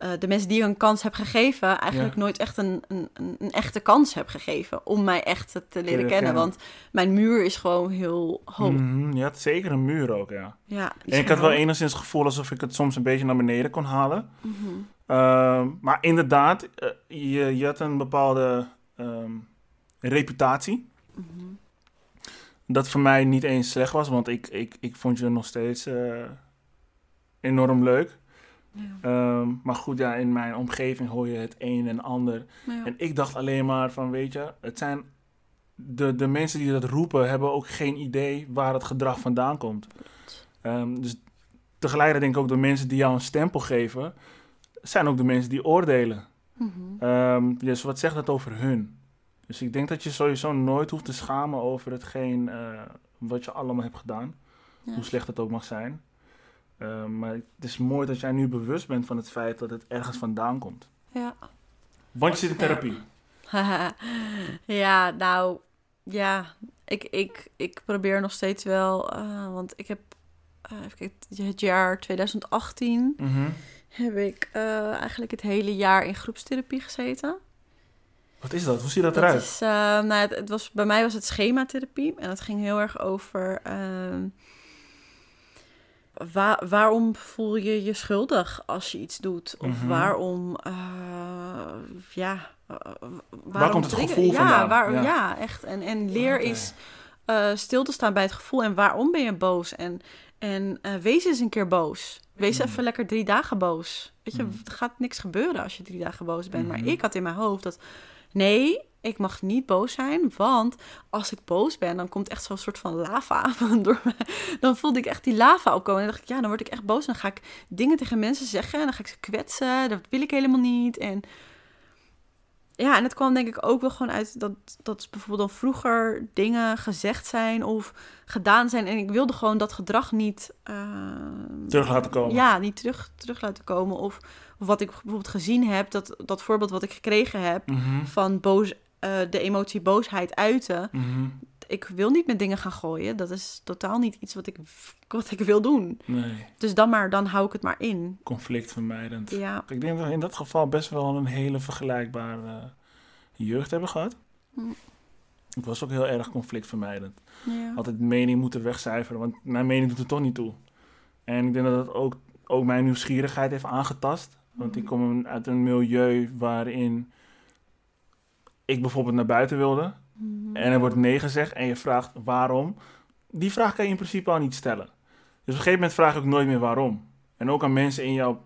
eh, de mensen die ik een kans heb gegeven, eigenlijk Ja. nooit echt een, een, een, echte kans heb gegeven om mij echt te leren kennen. kennen. Want mijn muur is gewoon heel hoog. Je had zeker een muur ook, ja. Ja, En ik had wel enigszins het gevoel alsof ik het soms een beetje naar beneden kon halen. Mhm. Ehm, maar inderdaad, eh, je, je had een bepaalde ehm, reputatie. Mhm. Dat voor mij niet eens slecht was, want ik, ik, ik vond je nog steeds eh, enorm leuk. Ja. Ehm, maar goed, ja, in mijn omgeving hoor je het een en ander. Ja. En ik dacht alleen maar van, weet je, het zijn... De, de mensen die dat roepen hebben ook geen idee waar het gedrag vandaan komt. Ehm, dus tegelijkertijd denk ik ook de mensen die jou een stempel geven, zijn ook de mensen die oordelen. Ehm, dus wat zegt dat over hun? Dus ik denk dat je sowieso nooit hoeft te schamen over hetgeen eh, wat je allemaal hebt gedaan. Ja. Hoe slecht het ook mag zijn. Ehm, maar het is mooi dat jij nu bewust bent van het feit dat het ergens vandaan komt. Ja. Want je zit in therapie. ja, nou, ja, ik, ik, ik probeer nog steeds wel, eh, want ik heb, eh, even kijken, het jaar 2018 Mhm. heb ik eh, eigenlijk het hele jaar in groepstherapie gezeten. Wat is dat? Hoe ziet dat Dat eruit? is, eh, nou, het, het was, bij mij was het schematherapie en het ging heel erg over ehm, wa- waarom voel je je schuldig als je iets doet? Of Mhm. waarom, eh, ja, eh, waarom komt het gevoel ja? Waar, Ja. ja. echt. En, en leer Oké. is eh, stil te staan bij het gevoel en waarom ben je boos? En, en wees eens een keer boos. Wees Mhm. even lekker drie dagen boos. Weet je, Mhm. er gaat niks gebeuren als je drie dagen boos bent. Maar ik had in mijn hoofd dat nee, ik mag niet boos zijn, want als ik boos ben, dan komt echt zo'n soort van lava door me. Dan voelde ik echt die lava opkomen. En dan dacht ik, ja, dan word ik echt boos. Dan ga ik dingen tegen mensen zeggen en dan ga ik ze kwetsen. Dat wil ik helemaal niet. En ja, en het kwam denk ik ook wel gewoon uit dat, dat bijvoorbeeld dan vroeger dingen gezegd zijn of gedaan zijn. En ik wilde gewoon dat gedrag niet... eh, Terug laten komen. Ja, niet terug, terug laten komen. Of, of wat ik bijvoorbeeld gezien heb, dat, dat voorbeeld wat ik gekregen heb Mhm, van boos, eh, de emotie boosheid uiten. mhm. Ik wil niet met dingen gaan gooien. Dat is totaal niet iets wat ik, wat ik wil doen. Nee, Dus dan maar, dan hou ik het maar in. conflictvermijdend. Ja, Ik denk dat we in dat geval best wel een hele vergelijkbare jeugd hebben gehad. Hm. Ik was ook heel erg conflictvermijdend. ja. Altijd mening moeten wegcijferen, want mijn mening doet er toch niet toe. En ik denk dat dat ook, ook mijn nieuwsgierigheid heeft aangetast. Want ik kom uit een milieu waarin ik bijvoorbeeld naar buiten wilde. Mhm. En er wordt nee gezegd en je vraagt waarom. Die vraag kan je in principe al niet stellen. Dus op een gegeven moment vraag ik ook nooit meer waarom. En ook aan mensen in jouw...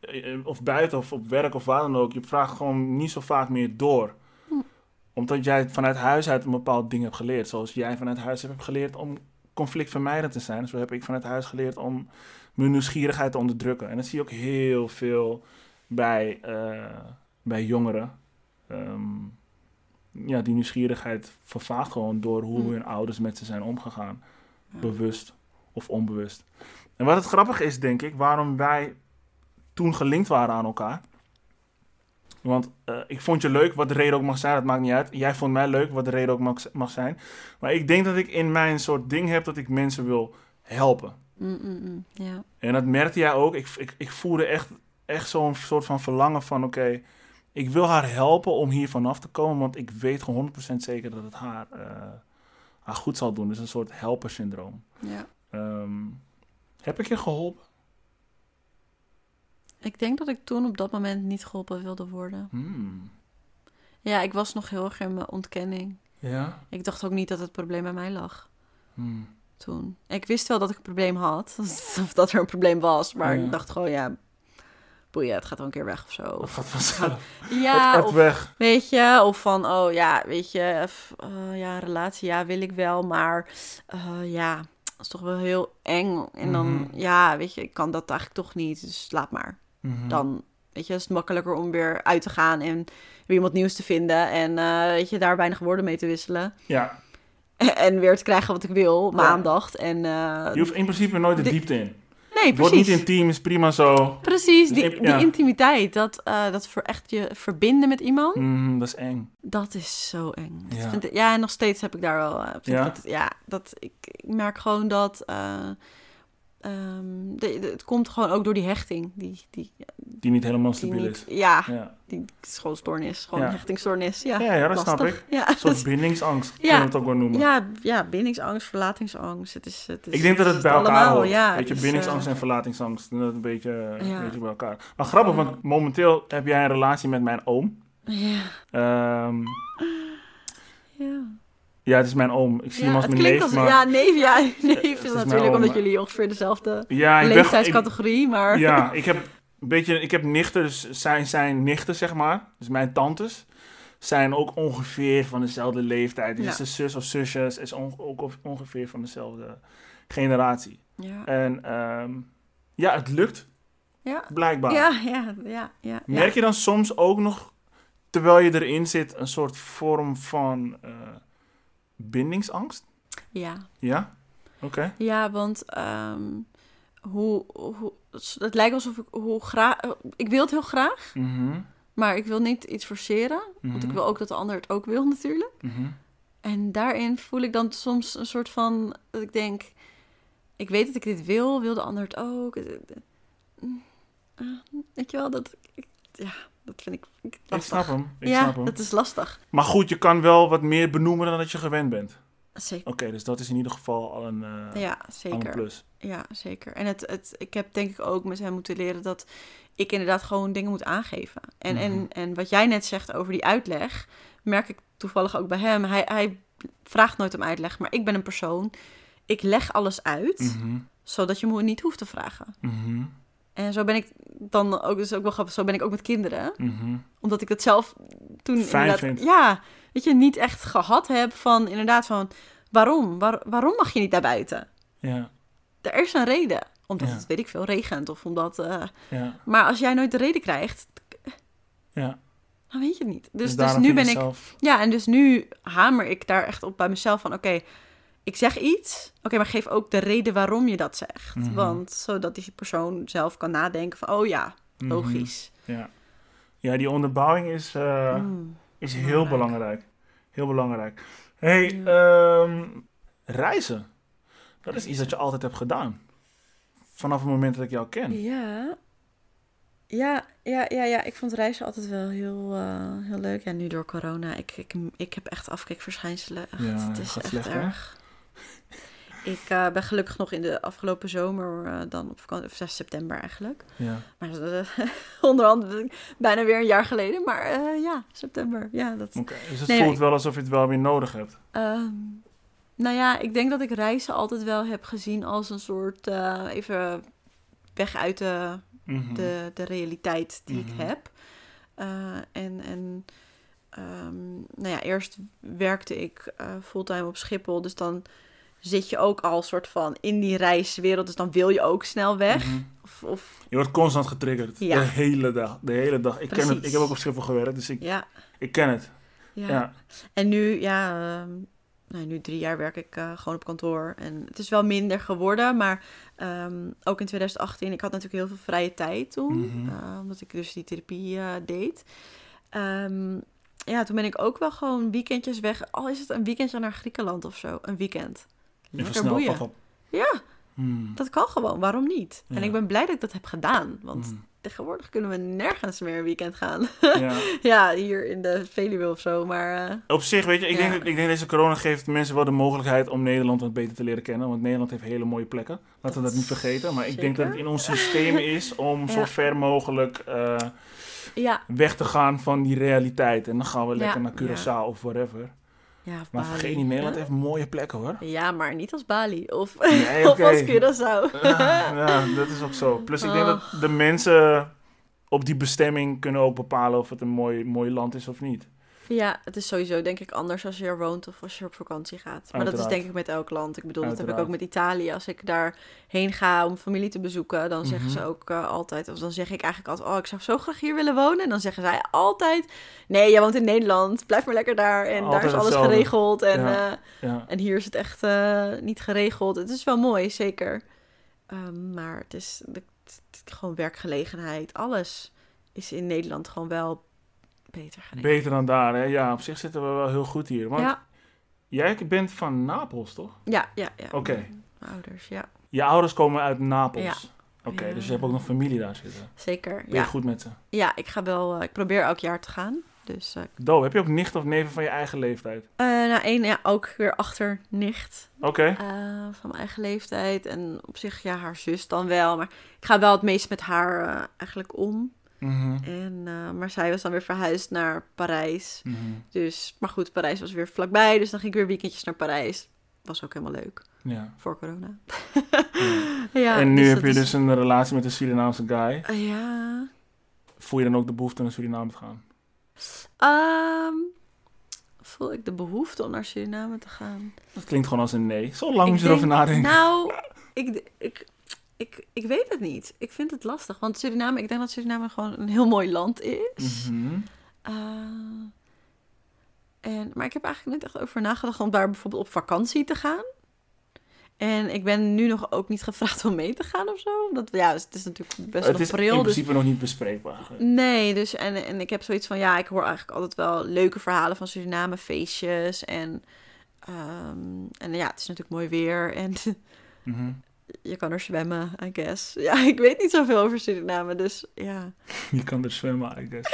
eh, eh, Of buiten of op werk of waar dan ook. Je vraagt gewoon niet zo vaak meer door. Hm. Omdat jij vanuit huis uit een bepaald ding hebt geleerd. Zoals jij vanuit huis hebt geleerd om conflictvermijdend te zijn. Zo heb ik vanuit huis geleerd om mijn nieuwsgierigheid te onderdrukken. En dat zie je ook heel veel bij, eh, bij jongeren. Ehm, ja, die nieuwsgierigheid vervaagt gewoon door hoe Hm. hun ouders met ze zijn omgegaan. Ja. Bewust of onbewust. En wat het grappige is, denk ik, waarom wij toen gelinkt waren aan elkaar. Want eh, ik vond je leuk, wat de reden ook mag zijn, dat maakt niet uit. Jij vond mij leuk, wat de reden ook mag, mag zijn. Maar ik denk dat ik in mijn soort ding heb dat ik mensen wil helpen. Mm, mm, mm. Ja. En dat merkte jij ook. Ik, ik, ik voelde echt, echt zo'n soort van verlangen van... oké, ik wil haar helpen om hier vanaf te komen... want ik weet gewoon 100% zeker dat het haar, eh, haar goed zal doen. Dus een soort helpersyndroom. ja. Ehm, heb ik je geholpen? Ik denk dat ik toen op dat moment niet geholpen wilde worden. Hmm. Ja, ik was nog heel erg in mijn ontkenning. Ja? Ik dacht ook niet dat het probleem bij mij lag Hmm. toen. Ik wist wel dat ik een probleem had. Of dat er een probleem was. Maar Ja. ik dacht gewoon, ja, boeien, het gaat wel een keer weg of zo. Of gaat vanzelf. ja, of weg. weet je, of van, oh ja, weet je, f- eh, ja, relatie, ja, wil ik wel. Maar eh, ja, dat is toch wel heel eng. En dan, Mhm. ja, weet je, ik kan dat eigenlijk toch niet. Dus laat maar. Mhm. dan weet je, is het makkelijker om weer uit te gaan en weer iemand nieuws te vinden en eh, weet je, daar weinig woorden mee te wisselen Ja, en weer te krijgen wat ik wil, mijn Ja. aandacht en eh, je hoeft in principe nooit De- diepte in. Nee, Het wordt niet precies. intiem, is prima zo. Precies, die, die ja. intimiteit, dat, eh, dat voor echt je verbinden met iemand, Mhm, dat is eng. dat is zo eng. Ja. nog steeds heb ik daar wel. ik Ja? Dat, ja, dat ik, ik merk gewoon dat. eh, ehm, de, de- het komt gewoon ook door die hechting. Die, die, Die niet helemaal stabiel niet, is. ja, Ja. die is gewoon stoornis. Gewoon Ja. hechtingstoornis. Ja, Ja, ja, dat snap ik. Ja, Een soort bindingsangst, Ja. kunnen we het ook wel noemen. ja, ja, bindingsangst, verlatingsangst. Het is, het is, Ik denk dat het bij elkaar allemaal, hoort. Ja, Weet je, dus, bindingsangst eh, en verlatingsangst. Dat een beetje, beetje bij elkaar. Maar grappig, want momenteel heb jij een relatie met mijn oom. ja, Ehm, ja. Ja, het is mijn oom. Ik zie hem als het mijn klinkt neef, als... maar... Ja, neef, ja. Neef is is natuurlijk omdat jullie ongeveer dezelfde Ja, ik ben... Ik, leeftijdscategorie, maar... ja, ik heb een beetje... Ik heb nichten, dus zijn, zijn nichten, zeg maar. Dus mijn tantes zijn ook ongeveer van dezelfde leeftijd. Dus Ja. zijn zus of zusjes is on- ook ongeveer van dezelfde generatie. Ja, En ehm, ja, het lukt, ja, blijkbaar. ja, ja, ja. ja. Merk je dan soms ook nog, terwijl je erin zit, een soort vorm van eh, bindingsangst? Ja, Ja? Oké. ja want ehm, hoe, hoe... Het lijkt alsof ik hoe graag... Ik wil het heel graag, Mhm, maar ik wil niet iets forceren. Want ik mhm, wil ook dat de ander het ook wil natuurlijk. mhm. En daarin voel ik dan soms een soort van... Dat ik denk... Ik weet dat ik dit wil, wil de ander het ook. Ah, Weet je wel, dat... ik- Ja, dat vind ik ik Ik lastig. snap hem. Ik ja, snap hem. dat is lastig. Maar goed, je kan wel wat meer benoemen dan dat je gewend bent. Zeker. Oké, dus dat is in ieder geval al een, eh, Ja, al een zeker. plus. Ja, zeker. En het, het, ik heb denk ik ook met hem moeten leren dat ik inderdaad gewoon dingen moet aangeven. En, Mhm. en, en wat jij net zegt over die uitleg, merk ik toevallig ook bij hem. Hij, hij vraagt nooit om uitleg, maar ik ben een persoon. Ik leg alles uit, Mhm, zodat je me niet hoeft te vragen. mhm, En zo ben ik dan ook, dus ook wel grappig, zo ben ik ook met kinderen. mhm. Omdat ik dat zelf toen Fijn inderdaad, ja, weet je, niet echt gehad heb van inderdaad van, waarom? Waar, waarom mag je niet naar buiten? Ja, Er is een reden. Omdat Ja. het, weet ik veel, regent of omdat... eh, ja, Maar als jij nooit de reden krijgt, ja. Nou, weet je het niet. Dus, dus, daarom nu ben ik... zelf- Ja, en dus nu hamer ik daar echt op bij mezelf van... Oké, ik zeg iets. Oké, maar geef ook de reden waarom je dat zegt. Mhm. Want zodat die persoon zelf kan nadenken van... Oh ja, Mhm. logisch. Ja. ja, die onderbouwing is, eh, Mm. is heel belangrijk. belangrijk. Heel belangrijk. hey, ehm, reizen. Dat is iets dat je altijd hebt gedaan. Vanaf het moment dat ik jou ken. Ja. Ja, ja, ja, ja. Ik vond reizen altijd wel heel, eh, heel leuk. Ja, nu door corona. Ik, ik, ik heb echt afkikverschijnselen. Echt. Ja, het is echt slecht, erg. Ik eh, ben gelukkig nog in de afgelopen zomer eh, dan op vakantie, of 6 september eigenlijk. Ja. Maar uh, onderhand bijna weer een jaar geleden. Maar eh, ja, september. Ja, dat, Oké, Dus het Nee, voelt wel alsof je het wel weer nodig hebt. Ehm, nou ja, ik denk dat ik reizen altijd wel heb gezien als een soort eh, even weg uit de, Mhm. de, de realiteit die Mhm. ik heb. Eh, en en ehm, nou ja, eerst werkte ik eh, fulltime op Schiphol, dus dan zit je ook al soort van in die reiswereld, dus dan wil je ook snel weg. Mhm. Of, of Je wordt constant getriggerd. Ja. De hele dag. De hele dag. Ik, ken het, ik heb ook op Schiphol gewerkt, dus ik, ja, ik ken het. ja. Ja. En nu, ja, ehm, nou, nu drie jaar werk ik eh, gewoon op kantoor. En het is wel minder geworden, maar ehm, ook in 2018, ik had natuurlijk heel veel vrije tijd toen. Mhm. eh, omdat ik dus die therapie eh, deed. Ehm, ja, toen ben ik ook wel gewoon weekendjes weg. Al is het een weekendje naar Griekenland of zo. Een weekend. Even snel. boeien. Ja, Hmm. dat kan gewoon. Waarom niet? En ik ben blij dat ik dat heb gedaan. Want Hmm. tegenwoordig kunnen we nergens meer een weekend gaan. Ja. ja, hier in de Veluwe of zo. Maar eh, Op zich, weet je, ik, Ja. denk, dat- ik denk deze corona geeft mensen wel de mogelijkheid om Nederland wat beter te leren kennen. Want Nederland heeft hele mooie plekken. Laten we dat niet vergeten. Maar ik denk dat het in ons systeem is om zo ver mogelijk eh, ja, weg te gaan van die realiteit. En dan gaan we Ja. lekker naar Ja. Curaçao of whatever. Ja of Maar Bali, vergeet niet, Nederland hè? heeft mooie plekken hoor. Ja, maar niet als Bali. Of, Nee, of oké. als Curaçao. Ja, dat is ook zo. Plus ik denk Oh. dat de mensen op die bestemming kunnen ook bepalen of het een mooi, mooi land is of niet. Ja, het is sowieso denk ik anders als je er woont of als je op vakantie gaat. Maar dat is denk ik met elk land. Ik bedoel, dat heb ik ook met Italië. Als ik daarheen ga om familie te bezoeken, dan zeggen Mhm. ze ook eh, altijd... Of dan zeg ik eigenlijk altijd, oh, ik zou zo graag hier willen wonen. En dan zeggen zij altijd, nee, jij woont in Nederland. Blijf maar lekker daar. En daar is alles hetzelfde. geregeld. En, Ja. eh, Ja. en hier is het echt eh, niet geregeld. Het is wel mooi, zeker. Ehm, maar het is het- gewoon werkgelegenheid. Alles is in Nederland gewoon wel beter. Beter dan daar, hè? Ja, op zich zitten we wel heel goed hier. Want Ja, jij bent van Napels, toch? ja, ja. ja. Oké. Mijn ouders, ja. Je ouders komen uit Napels. Ja. Oké, Ja. dus je hebt ook nog familie daar zitten. Zeker. Ben je Ja. goed met ze? ja, ik ga wel... eh, ik probeer elk jaar te gaan. Dus Do, heb je ook nicht of neven van je eigen leeftijd? eh, nou, één, ja, ook weer achter nicht Oké. van mijn eigen leeftijd. En op zich, ja, haar zus dan wel. Maar ik ga wel het meest met haar eigenlijk om. Mhm. En, eh, maar zij was dan weer verhuisd naar Parijs. Mhm. Dus, maar goed, Parijs was weer vlakbij. Dus dan ging ik weer weekendjes naar Parijs. Was ook helemaal leuk. Ja. Voor corona. Ja. ja, en nu dus heb je is- dus een relatie met een Surinaamse guy. Eh, ja. Voel je dan ook de behoefte om naar Suriname te gaan? Ehm, voel ik de behoefte om naar Suriname te gaan? Dat klinkt gewoon als een nee. Zo lang moet je erover denk- nadenken. Nou, ik, ik, ik, ik weet het niet. Ik vind het lastig. Want Suriname, ik denk dat Suriname gewoon een heel mooi land is. Mhm. Eh, en, maar ik heb eigenlijk net echt over nagedacht om daar bijvoorbeeld op vakantie te gaan. En ik ben nu nog ook niet gevraagd om mee te gaan of zo. Omdat, ja, het is natuurlijk best Het wel is in. Dus, principe nog niet bespreekbaar. nee, dus en, en ik heb zoiets van, ja, ik hoor eigenlijk altijd wel leuke verhalen van Suriname, feestjes. En, ehm, en ja, het is natuurlijk mooi weer. En Mhm. Je kan er zwemmen, I guess. Ja, ik weet niet zoveel over Suriname, dus ja. Je kan er zwemmen, I guess.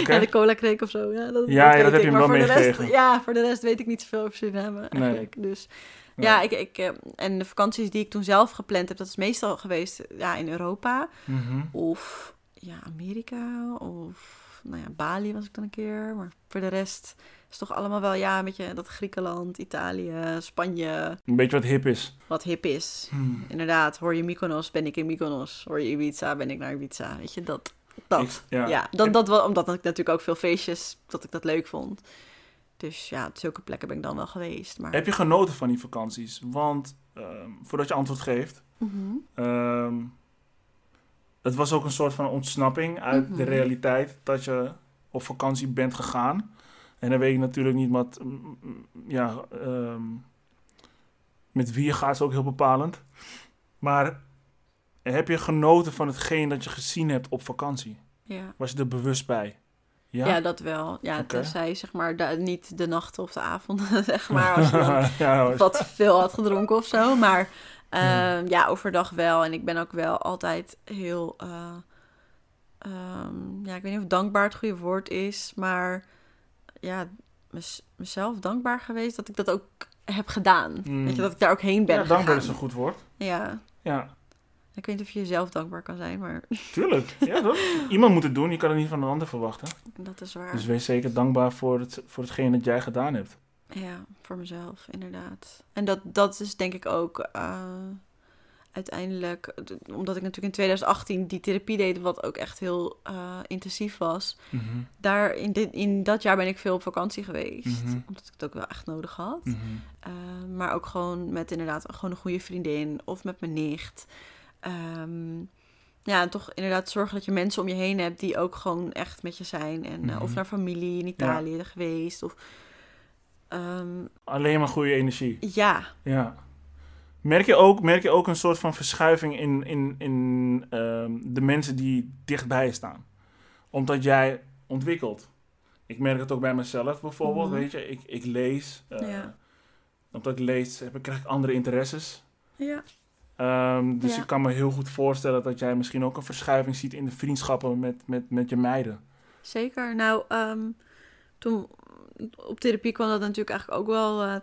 Oké. Ja, de cola kreek of zo. Ja, dat, Ja, ja, dat heb ik. je Maar wel voor de rest, meegekregen. Ja, voor de rest weet ik niet zoveel over Suriname eigenlijk. Dus Nee. ja, ik, ik, eh, en de vakanties die ik toen zelf gepland heb, dat is meestal geweest ja, in Europa. Mhm. Of ja, Amerika. Of nou ja, Bali was ik dan een keer. Maar voor de rest is toch allemaal wel, ja, een beetje dat Griekenland, Italië, Spanje, Een beetje wat hip is. wat hip is. Hmm. Inderdaad, hoor je Mykonos, ben ik in Mykonos. Hoor je Ibiza, ben ik naar Ibiza. Weet je, dat. Dat. Ik- ja. ja, dat, dat wel, omdat ik natuurlijk ook veel feestjes, dat ik dat leuk vond. Dus ja, op zulke plekken ben ik dan wel geweest. Maar... Heb je genoten van die vakanties? Want, ehm, voordat je antwoord geeft, Mhm. ehm, het was ook een soort van ontsnapping uit de Mhm. realiteit dat je op vakantie bent gegaan. En dan weet je natuurlijk niet wat, mm, mm, ja, ehm, met wie je gaat is ook heel bepalend. Maar heb je genoten van hetgeen dat je gezien hebt op vakantie? Ja. Was je er bewust bij? Ja, Ja? dat wel. Ja, Oké. tenzij zeg maar de- niet de nacht of de avond, zeg maar. Als je ja, wat veel had gedronken of zo. Maar ehm, ja, overdag wel. En ik ben ook wel altijd heel... eh, ehm, ja, ik weet niet of dankbaar het goede woord is. Maar ja, mez- mezelf dankbaar geweest dat ik dat ook heb gedaan. Mm. Weet je, dat ik daar ook heen ben ja, dankbaar gegaan. is een goed woord. Ja, Ja, ik weet niet of je jezelf dankbaar kan zijn, maar tuurlijk. Ja, toch? Iemand moet het doen, je kan het niet van een ander verwachten. dat is waar. Dus wees zeker dankbaar voor, het, voor hetgeen dat jij gedaan hebt. Ja, voor mezelf, inderdaad. En dat, dat is denk ik ook eh, uiteindelijk, omdat ik natuurlijk in 2018 die therapie deed, wat ook echt heel eh, intensief was. Mhm, Daar in, dit, in dat jaar ben ik veel op vakantie geweest, Mhm. omdat ik het ook wel echt nodig had. mhm. Eh, maar ook gewoon met inderdaad gewoon een goede vriendin of met mijn nicht. Ehm, ja, en toch inderdaad zorgen dat je mensen om je heen hebt die ook gewoon echt met je zijn. En, eh. Of naar familie in Italië geweest. Of, ehm, Alleen maar goede energie. ja, Ja. Merk je ook, merk je ook een soort van verschuiving in, in, in ehm, de mensen die dichtbij staan? Omdat jij ontwikkelt. Ik merk het ook bij mezelf bijvoorbeeld, Mhm. weet je. Ik, ik lees. eh, Ja. Omdat ik lees, heb, ik- krijg ik andere interesses. ja. Ehm, dus Ja. ik kan me heel goed voorstellen dat jij misschien ook een verschuiving ziet in de vriendschappen met, met, met je meiden. Zeker. Nou, ehm, toen op therapie kwam dat natuurlijk eigenlijk ook wel eh,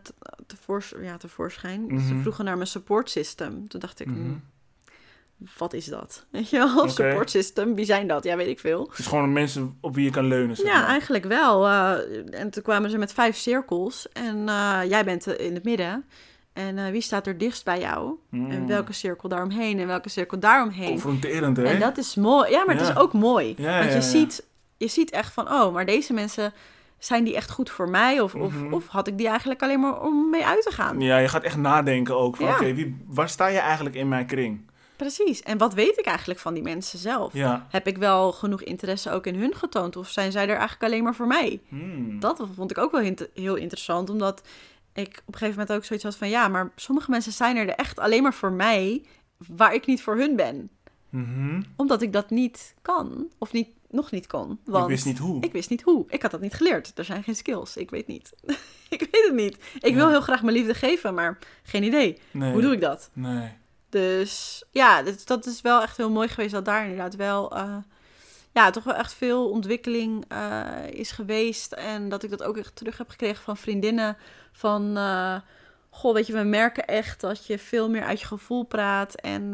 tevoors- ja, tevoorschijn. Ze Mhm. vroegen naar mijn support system. Toen dacht ik, Mhm. hm, wat is dat? Weet je wel, support system, wie zijn dat? Ja, weet ik veel. Het is gewoon mensen op wie je kan leunen. Zeg Ja, maar. eigenlijk wel. eh, en toen kwamen ze met vijf cirkels. En eh, jij bent eh, in het midden. En wie staat er dichtst bij jou? Mm. En welke cirkel daaromheen? En welke cirkel daaromheen? Confronterend, hè? En dat is mooi. Ja, maar het Ja. is ook mooi. Ja, Want ja, je, ja. Ziet, je ziet echt van, oh, maar deze mensen, zijn die echt goed voor mij? Of, Mhm. of, of had ik die eigenlijk alleen maar om mee uit te gaan? Ja, je gaat echt nadenken ook. Van, Ja. Oké, waar sta je eigenlijk in mijn kring? Precies. En wat weet ik eigenlijk van die mensen zelf? Ja. Heb ik wel genoeg interesse ook in hun getoond? Of zijn zij er eigenlijk alleen maar voor mij? Hmm. Dat vond ik ook wel heel interessant, omdat ik op een gegeven moment ook zoiets had van... ja, maar sommige mensen zijn er echt alleen maar voor mij... waar ik niet voor hun ben. Mhm. Omdat ik dat niet kan. Of niet, nog niet kon. Want Ik wist niet hoe. Ik wist niet hoe. Ik had dat niet geleerd. Er zijn geen skills. Ik weet niet. ik weet het niet. Ik wil heel graag mijn liefde geven, maar geen idee. nee. Hoe doe ik dat? Nee. Dus ja, dat, dat is wel echt heel mooi geweest dat daar inderdaad wel... eh, ja, toch wel echt veel ontwikkeling eh, is geweest. En dat ik dat ook echt terug heb gekregen van vriendinnen. Van, eh, goh, weet je, we merken echt dat je veel meer uit je gevoel praat. En,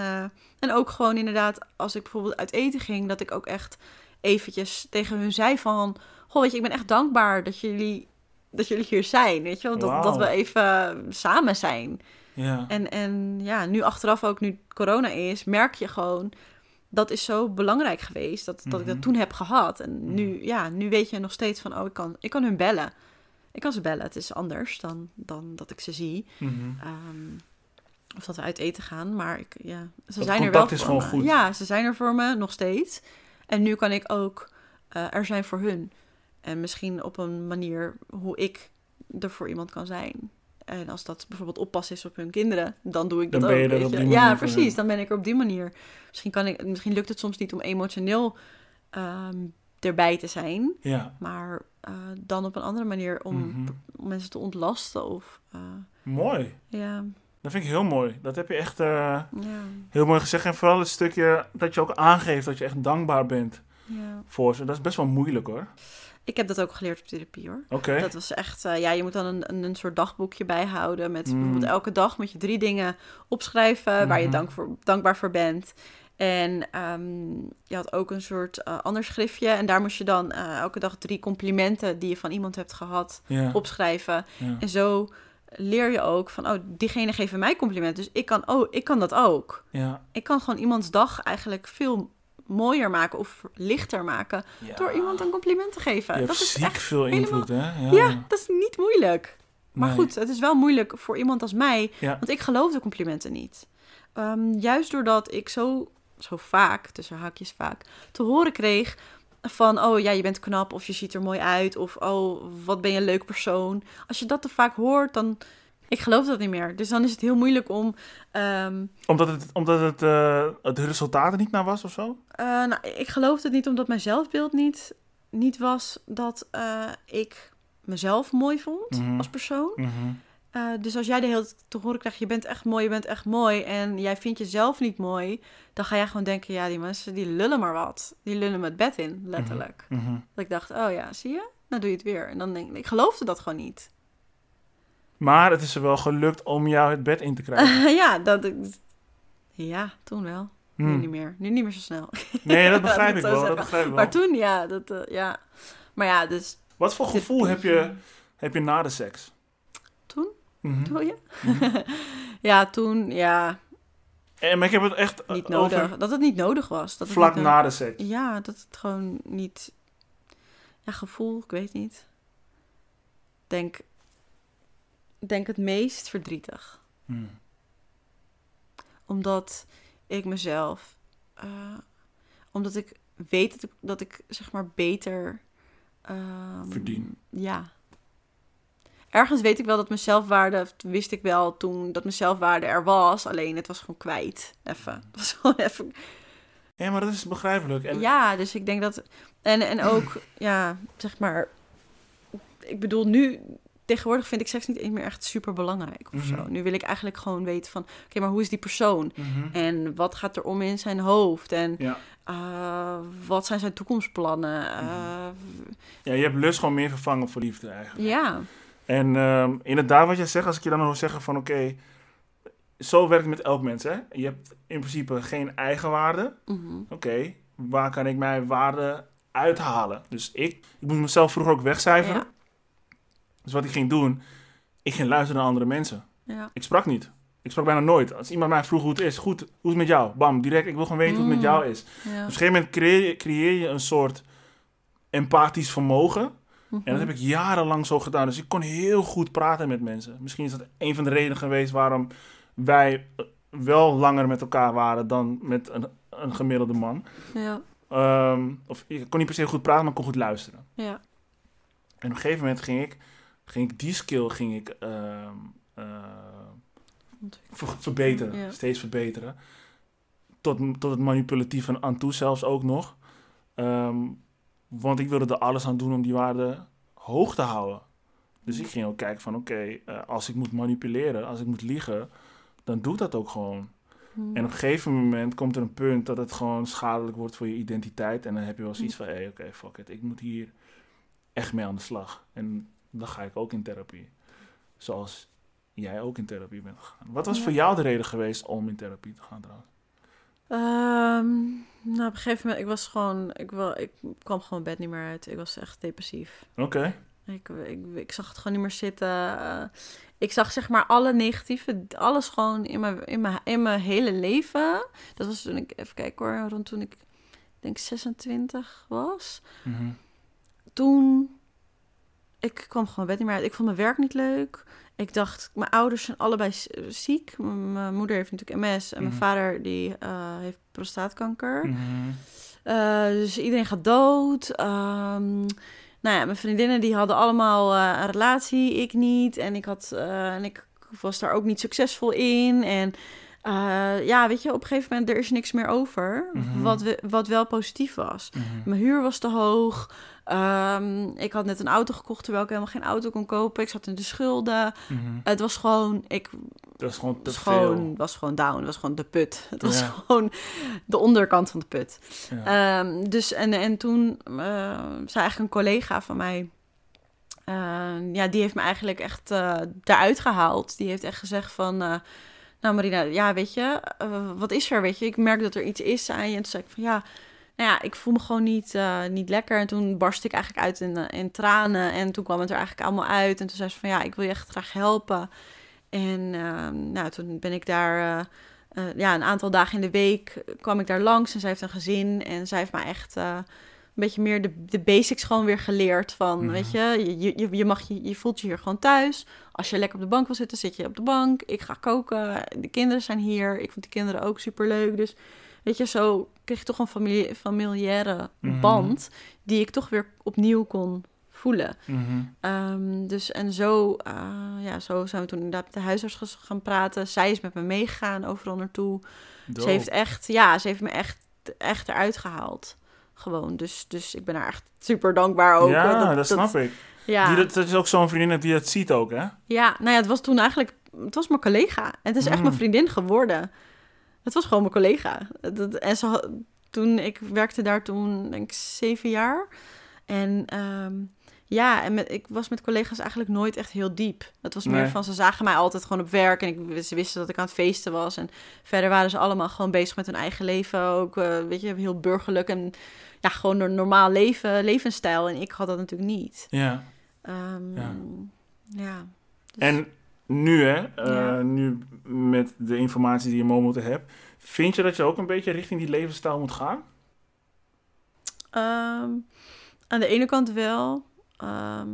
en ook gewoon inderdaad, als ik bijvoorbeeld uit eten ging, dat ik ook echt eventjes tegen hun zei van... Goh, weet je, ik ben echt dankbaar dat jullie, dat jullie hier zijn. Weet je wel, dat, dat we even samen zijn. Ja. En, en ja, nu achteraf ook, nu corona is, merk je gewoon... Dat is zo belangrijk geweest, dat, dat ik Mhm. dat toen heb gehad. En nu, ja, nu weet je nog steeds van, oh, ik kan, ik kan hun bellen. Ik kan ze bellen, het is anders dan, dan dat ik ze zie. Mhm. Ehm, of dat we uit eten gaan, maar ik, ja, ze Dat zijn er wel contact is voor gewoon me. goed. Ja, ze zijn er voor me, nog steeds. En nu kan ik ook eh, er zijn voor hun. En misschien op een manier hoe ik er voor iemand kan zijn. En als dat bijvoorbeeld oppassen is op hun kinderen, dan doe ik dat ben je ook. er weet op je. die ja, manier voor precies. hun. Dan ben ik er op die manier. Misschien, kan ik, misschien lukt het soms niet om emotioneel ehm, erbij te zijn. Ja. Maar eh, dan op een andere manier om, Mhm. mensen te ontlasten. Of, eh, Mooi. ja, Dat vind ik heel mooi. Dat heb je echt eh, ja, heel mooi gezegd. En vooral het stukje dat je ook aangeeft dat je echt dankbaar bent ja. voor ze. Dat is best wel moeilijk hoor. Ik heb dat ook geleerd op therapie hoor. Oké. Dat was echt, eh, ja, je moet dan een, een, soort dagboekje bijhouden. Met Mm. bijvoorbeeld elke dag moet je drie dingen opschrijven waar je Mhm. dank voor, dankbaar voor bent. En ehm, je had ook een soort eh, ander schriftje. En daar moest je dan elke dag drie complimenten die je van iemand hebt gehad opschrijven. En zo leer je ook van, oh, diegene geeft mij complimenten. Dus ik kan, oh, ik kan dat ook. Ja. Ik kan gewoon iemands dag eigenlijk veel mooier maken of lichter maken Ja. door iemand een compliment te geven. Je dat is ziek echt veel invloed hè. Ja. ja, dat is niet moeilijk. Maar Nee. goed, het is wel moeilijk voor iemand als mij, want ik geloof de complimenten niet. Ehm, juist doordat ik zo, zo vaak, tussen haakjes vaak, te horen kreeg van, oh ja, je bent knap of je ziet er mooi uit of oh, wat ben je een leuk persoon. Als je dat te vaak hoort, dan, ik geloof dat niet meer. Dus dan is het heel moeilijk om, ehm, Omdat het, omdat het, eh, het resultaat er niet naar was of zo? eh, nou, ik geloof het niet omdat mijn zelfbeeld niet, niet was dat eh, ik mezelf mooi vond Mhm. als persoon. Mhm. Eh, dus als jij de hele tijd te horen krijgt, je bent echt mooi, je bent echt mooi en jij vindt jezelf niet mooi, dan ga jij gewoon denken, ja, die mensen die lullen maar wat. Die lullen me het bed in, letterlijk. Mhm. Dat ik dacht, oh ja, zie je? Nou doe je het weer. En dan denk ik, ik geloofde dat gewoon niet. Maar het is er wel gelukt om jou het bed in te krijgen. ja, dat. Ja, toen wel. Nu Hmm. niet meer. Nu niet meer zo snel. Nee, dat begrijp ik wel. Dat begrijp ik wel. Maar toen, ja, dat, eh, ja. Maar ja, dus Wat voor gevoel heb je, heb je na de seks? Mhm. Mhm. ja, toen, ja, En, maar ik heb het echt eh, niet nodig. over Dat het niet nodig was. Dat het vlak nodig- na de seks. Ja, dat het gewoon niet... Ja, gevoel, ik weet niet. Denk, denk het meest verdrietig. Mhm. Omdat ik mezelf... eh, omdat ik weet dat ik, dat ik zeg maar beter... ehm, Verdien. Ja. Ergens weet ik wel dat mijn zelfwaarde... wist ik wel toen dat mijn zelfwaarde er was. Alleen het was gewoon kwijt. Even. Het was gewoon even Ja, maar dat is begrijpelijk. En, Ja, dus ik denk dat. En, en ook, ja, zeg maar. Ik bedoel, nu. Tegenwoordig vind ik seks niet eens meer echt super belangrijk of zo. Mhm. Nu wil ik eigenlijk gewoon weten van. Oké, maar hoe is die persoon? Mhm. En wat gaat er om in zijn hoofd? En Ja. eh, wat zijn zijn toekomstplannen? Mhm. Eh, ja, je hebt lust gewoon meer vervangen voor liefde eigenlijk. ja. En ehm, inderdaad, wat je zegt, als ik je dan hoor zeggen van oké, zo werkt het met elk mens. Hè? Je hebt in principe geen eigenwaarde. Mhm. Oké, waar kan ik mijn waarde uithalen? Dus ik, ik moest mezelf vroeger ook wegcijferen. Ja. Dus wat ik ging doen, ik ging luisteren naar andere mensen. Ja. Ik sprak niet. Ik sprak bijna nooit. Als iemand mij vroeg hoe het is, goed, hoe is het met jou? Bam, direct, ik wil gewoon weten hoe het met Mm. jou is. Dus op een gegeven moment creëer je, creëer je een soort empathisch vermogen. En dat Mhm. heb ik jarenlang zo gedaan. Dus ik kon heel goed praten met mensen. Misschien is dat een van de redenen geweest waarom wij eh, wel langer met elkaar waren dan met een, een gemiddelde man. Ja. Ehm, of ik kon niet per se goed praten, maar ik kon goed luisteren. Ja. En op een gegeven moment ging ik, ging ik die skill ging ik, ehm, eh, ver- verbeteren, Ja. steeds verbeteren. Tot, tot het manipulatieve aan toe zelfs ook nog. Ehm, want ik wilde er alles aan doen om die waarde hoog te houden. Dus ik ging ook kijken van oké, eh, als ik moet manipuleren, als ik moet liegen, dan doe ik dat ook gewoon. Mhm. En op een gegeven moment komt er een punt dat het gewoon schadelijk wordt voor je identiteit. En dan heb je wel zoiets van, hé, hey, oké, fuck it. Ik moet hier echt mee aan de slag. En dan ga ik ook in therapie. Zoals jij ook in therapie bent gegaan. Wat was Ja. voor jou de reden geweest om in therapie te gaan trouwens? Ehm, nou, op een gegeven moment, ik was gewoon, ik, wel, ik kwam gewoon bed niet meer uit. Ik was echt depressief. Oké. Ik, ik, ik zag het gewoon niet meer zitten. Eh, ik zag zeg maar alle negatieve, alles gewoon in mijn, in mijn, in mijn hele leven. Dat was toen ik, even kijken hoor, rond toen ik, ik denk 26 was. Mhm. Toen, ik kwam gewoon bed niet meer uit. Ik vond mijn werk niet leuk. Ik dacht, mijn ouders zijn allebei ziek. Mijn moeder heeft natuurlijk MS en mijn Mhm. vader die eh, heeft prostaatkanker. Mhm. Eh, dus iedereen gaat dood. Ehm, nou ja, mijn vriendinnen die hadden allemaal eh, een relatie, ik niet. En ik, had, en ik was daar ook niet succesvol in. En ja, weet je, op een gegeven moment er is niks meer over. Mhm. wat, we, wat wel positief was. Mijn huur was te hoog. Ehm, ik had net een auto gekocht terwijl ik helemaal geen auto kon kopen. Ik zat in de schulden. Mhm. Het was gewoon, ik gewoon te was gewoon, veel. was gewoon down. Het was gewoon de put. Het was Ja. gewoon de onderkant van de put. Ja. Ehm, dus en, en toen eh, zei eigenlijk een collega van mij. eh, ja, die heeft me eigenlijk echt eh daaruit gehaald. Die heeft echt gezegd van. eh, nou, Marina, ja, weet je, wat is er? Weet je, ik merk dat er iets is aan je. En toen zei ik van ja. Nou ja, ik voel me gewoon niet, eh, niet lekker. En toen barstte ik eigenlijk uit in, eh, in tranen. En toen kwam het er eigenlijk allemaal uit. En toen zei ze van ja, ik wil je echt graag helpen. En ehm, nou, toen ben ik daar eh, ja, een aantal dagen in de week kwam ik daar langs en zij heeft een gezin en zij heeft mij echt een beetje meer de, de basics gewoon weer geleerd van, Mhm. weet je, je, je, je, mag je, je voelt je hier gewoon thuis. Als je lekker op de bank wil zitten, zit je op de bank. Ik ga koken, de kinderen zijn hier. Ik vind de kinderen ook super leuk. Dus weet je, zo kreeg ik toch een familie, familiaire Mhm. band die ik toch weer opnieuw kon voelen. Mhm. Ehm, dus en zo, eh, ja, zo zijn we toen inderdaad met de huisarts gaan praten. Zij is met me meegegaan overal naartoe. Dope. Ze heeft echt, ja, ze heeft me echt, echt eruit gehaald. Gewoon, dus, dus ik ben haar echt super dankbaar ook. ja, eh, dat, snap ik. Ja, Die, dat, dat is ook zo'n vriendin die dat ziet ook, hè? ja, nou ja, het was toen eigenlijk, het was mijn collega. En het is echt Mm. mijn vriendin geworden. Het was gewoon mijn collega. En ze, toen, ik werkte daar toen, denk ik, zeven jaar. En ehm, ja, en met, ik was met collega's eigenlijk nooit echt heel diep. Het was meer Nee. van, ze zagen mij altijd gewoon op werk. En ik, ze wisten dat ik aan het feesten was. En verder waren ze allemaal gewoon bezig met hun eigen leven. Ook, eh, weet je, heel burgerlijk. En ja, gewoon een normaal leven, levensstijl. En ik had dat natuurlijk niet. Ja. Ehm, Ja. ja. Dus- En nu, hè, eh, nu met de informatie die je momenteel hebt, vind je dat je ook een beetje richting die levensstijl moet gaan? Ehm, aan de ene kant wel, ehm,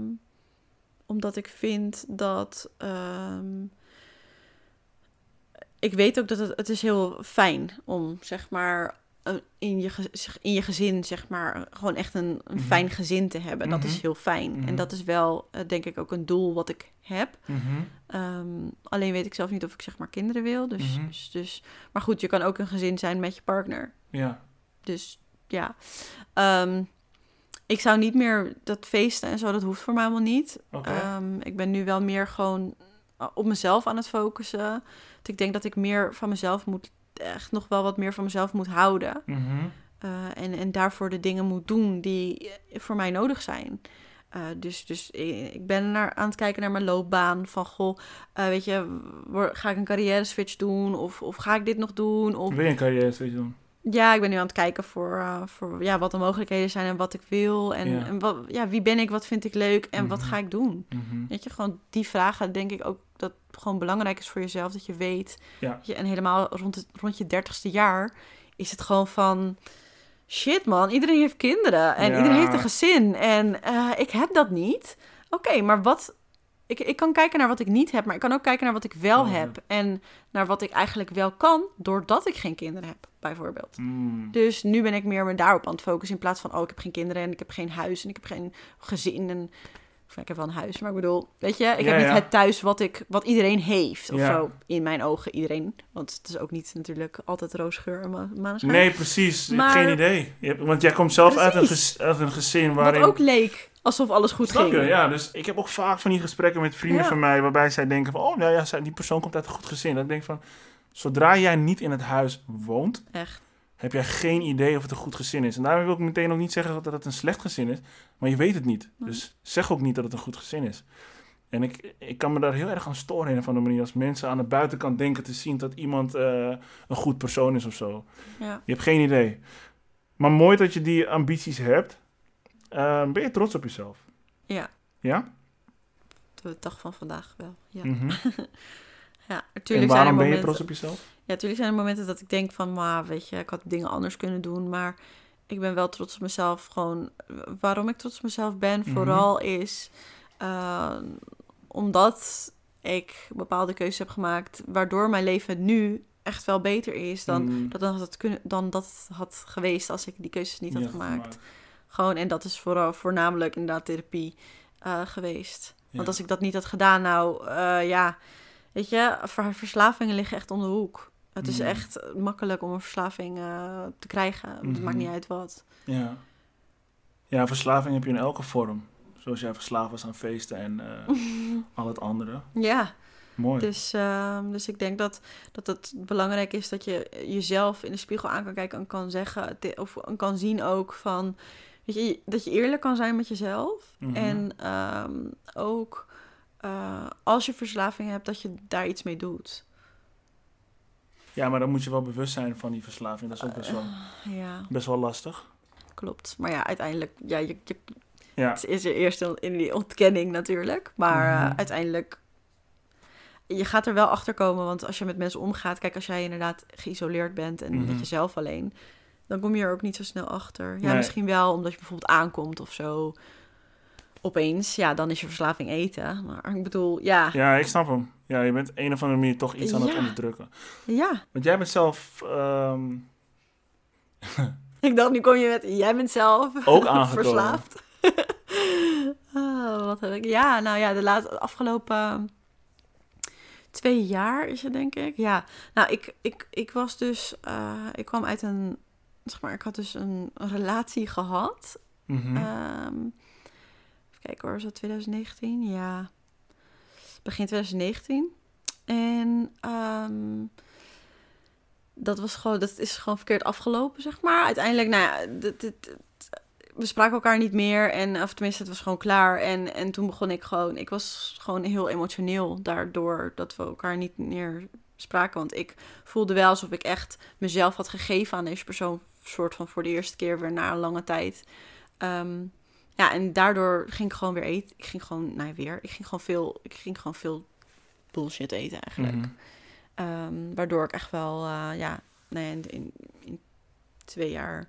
omdat ik vind dat. ehm, ik weet ook dat het, het is heel fijn om zeg maar in je, in je gezin zeg maar gewoon echt een, een Mhm. fijn gezin te hebben. Dat is Mhm. heel fijn. Mhm. En dat is wel eh, denk ik ook een doel wat ik heb. Mhm. Ehm, alleen weet ik zelf niet of ik zeg maar kinderen wil. Dus, Mhm. dus, dus, maar goed, je kan ook een gezin zijn met je partner. Ja. Dus ja, Ehm, ik zou niet meer dat feesten en zo, dat hoeft voor mij helemaal niet. Oké. Ehm, ik ben nu wel meer gewoon eh, op mezelf aan het focussen. Want ik denk dat ik meer van mezelf moet, echt nog wel wat meer van mezelf moet houden. Mhm. Eh, en, en daarvoor de dingen moet doen die eh, voor mij nodig zijn. Eh, dus dus ik ben naar, aan het kijken naar mijn loopbaan. Van goh, weet je, ga ik een carrière switch doen? Of, of ga ik dit nog doen? Of Wil je een carrière switch doen? ja, ik ben nu aan het kijken voor, voor ja, wat de mogelijkheden zijn en wat ik wil. En, Ja. en wat, ja, wie ben ik, wat vind ik leuk en wat Mhm. ga ik doen? Mhm. Weet je, gewoon die vragen denk ik ook dat gewoon belangrijk is voor jezelf. Dat je weet. Ja. Je, en helemaal rond, het, rond je dertigste jaar is het gewoon van... Shit man, iedereen heeft kinderen en Ja. iedereen heeft een gezin. En eh, ik heb dat niet. Oké, maar wat... Ik, ik kan kijken naar wat ik niet heb, maar ik kan ook kijken naar wat ik wel Ja. heb. En naar wat ik eigenlijk wel kan, doordat ik geen kinderen heb, bijvoorbeeld. Mm. Dus nu ben ik meer me daarop aan het focussen. In plaats van, oh, ik heb geen kinderen en ik heb geen huis en ik heb geen gezin. En, ik heb wel een huis, maar ik bedoel, weet je, ik Ja, heb niet ja. het thuis wat, ik, wat iedereen heeft. Of Ja. zo, in mijn ogen iedereen. Want het is ook niet natuurlijk altijd roosgeur en maneschijn. Nee, precies. Ik Maar- heb geen idee. Je hebt- want jij komt zelf uit een, uit een gezin Wat waarin... ook leek alsof alles goed Snap ging. je? Ja, dus ik heb ook vaak van die gesprekken met vrienden van mij... waarbij zij denken van... oh, nou ja, die persoon komt uit een goed gezin. Dan denk ik van... zodra jij niet in het huis woont... Echt. Heb jij geen idee of het een goed gezin is. En daarmee wil ik meteen ook niet zeggen dat het een slecht gezin is. Maar je weet het niet. Dus zeg ook niet dat het een goed gezin is. En ik, ik kan me daar heel erg aan storen of andere manier. Als mensen aan de buitenkant denken te zien dat iemand eh, een goed persoon is of zo. Ja. Je hebt geen idee. Maar mooi dat je die ambities hebt. Eh, ben je trots op jezelf? Ja. Ja? De dag van vandaag wel. Ja, Mhm. ja En natuurlijk zijn er waarom ben je trots op jezelf? Ja, natuurlijk zijn er momenten dat ik denk van, maar weet je, ik had dingen anders kunnen doen. Maar ik ben wel trots op mezelf. Gewoon, waarom ik trots op mezelf ben, Mhm. vooral is eh, omdat ik bepaalde keuzes heb gemaakt, waardoor mijn leven nu echt wel beter is dan, Mm, dat, dat, het kunnen, dan dat het had geweest als ik die keuzes niet had ja, gemaakt. Gewoon, en dat is vooral, voornamelijk inderdaad therapie eh, geweest. Want als ik dat niet had gedaan, nou eh, ja, weet je, ver- verslavingen liggen echt om de hoek. Het is Mm. echt makkelijk om een verslaving eh, te krijgen. Het maakt niet uit wat. Ja. ja, verslaving heb je in elke vorm. Zoals jij verslaafd was aan feesten en eh, al het andere. Ja, Mooi. dus, ehm, dus ik denk dat, dat het belangrijk is dat je jezelf in de spiegel aan kan kijken en kan zeggen, of kan zien ook van, weet je, dat je eerlijk kan zijn met jezelf. Mhm. En ehm, ook eh, als je verslaving hebt, dat je daar iets mee doet. Ja, maar dan moet je wel bewust zijn van die verslaving. Dat is ook best wel, Ja, best wel lastig. klopt. Maar ja, uiteindelijk, ja, je, je, Ja, het is er eerst in die ontkenning natuurlijk. Maar eh, Mhm. uiteindelijk, je gaat er wel achter komen. Want als je met mensen omgaat, kijk, als jij inderdaad geïsoleerd bent en Mhm. met jezelf alleen, dan kom je er ook niet zo snel achter. Ja, Nee. misschien wel omdat je bijvoorbeeld aankomt of zo. Opeens, ja, dan is je verslaving eten. Maar ik bedoel, ja, ja, ik snap hem. Ja, je bent een of andere manier toch iets aan het onderdrukken. ja, Want jij bent zelf ehm, ik dacht, nu kom je met, jij bent zelf Ook aangekomen. verslaafd. Ah, wat heb ik? Ja, nou ja, de laat, afgelopen twee jaar is het denk ik. Ja, nou ik, ik, ik was dus, eh, ik kwam uit een, zeg maar, ik had dus een, een relatie gehad. Mhm. Ehm, kijken hoor, was dat 2019? Ja, begin 2019. En ehm, dat was gewoon, dat is gewoon verkeerd afgelopen, zeg maar. Uiteindelijk, nou ja, dit- we spraken elkaar niet meer. En, of tenminste, het was gewoon klaar. En, en toen begon ik gewoon, ik was gewoon heel emotioneel daardoor dat we elkaar niet meer spraken. Want ik voelde wel alsof ik echt mezelf had gegeven aan deze persoon. Soort van voor de eerste keer weer na een lange tijd. Ehm, ja, en daardoor ging ik gewoon weer eten. Ik ging gewoon, nou ja, weer, ik ging gewoon veel, ik ging gewoon veel bullshit eten eigenlijk. Mhm. Ehm, waardoor ik echt wel, eh, ja, nou ja, in, in, in twee jaar,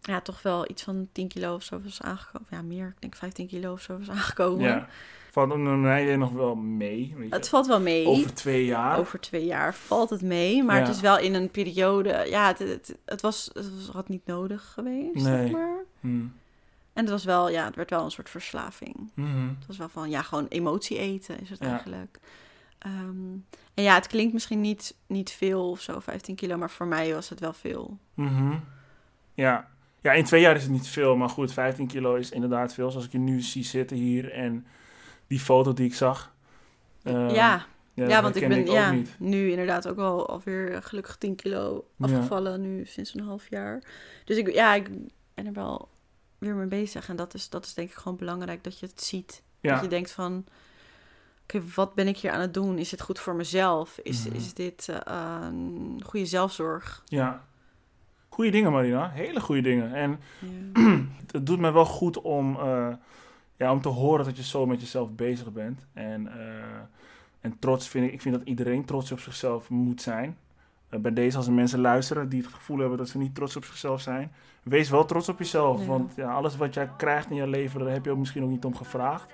ja, toch wel iets van 10 kilo of zo was aangekomen. Ja, meer, ik denk 15 kilo of zo was aangekomen. Ja. Valt een mij nog wel mee. Weet je? Het valt wel mee. Over twee jaar. Over twee jaar valt het mee, maar Ja. het is wel in een periode, ja, het, het, het was, het was, had niet nodig geweest, Nee. zeg maar. Mhm. En het was wel, ja, het werd wel een soort verslaving. Mhm. Het was wel van, ja, gewoon emotie eten is het Ja. eigenlijk. Ehm, en ja, het klinkt misschien niet, niet veel of zo, 15 kilo, maar voor mij was het wel veel. Mhm. Ja. ja, in twee jaar is het niet veel, maar goed, 15 kilo is inderdaad veel. Zoals ik je nu zie zitten hier en die foto die ik zag. Ehm, ja, dat ja, want ik ben ja, niet. nu inderdaad ook al alweer gelukkig 10 kilo Ja. afgevallen, nu sinds een half jaar. Dus ik, ja, ik ben er wel weer mee bezig. En dat is, dat is denk ik gewoon belangrijk, dat je het ziet. Ja. Dat je denkt van, oké, wat ben ik hier aan het doen? Is dit goed voor mezelf? Is, Mhm. is dit eh, een goede zelfzorg? ja. Goeie dingen, Marina. Hele goede dingen. En Ja. het doet me wel goed om, eh, ja, om te horen dat je zo met jezelf bezig bent. En, eh, en trots vind ik, ik vind dat iedereen trots op zichzelf moet zijn. Eh, bij deze, als er mensen luisteren die het gevoel hebben dat ze niet trots op zichzelf zijn, wees wel trots op jezelf. Ja. Want ja, alles wat jij krijgt in je leven, daar heb je ook misschien ook niet om gevraagd.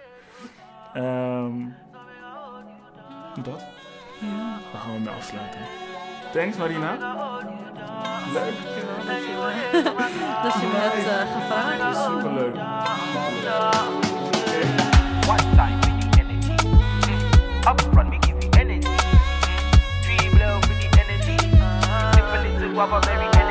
Ehm, dat, Ja. daar gaan we mee afsluiten. Thanks Marina. Leuk. Dat je me, hebt eh, gevraagd. Superleuk. One time up on every minute.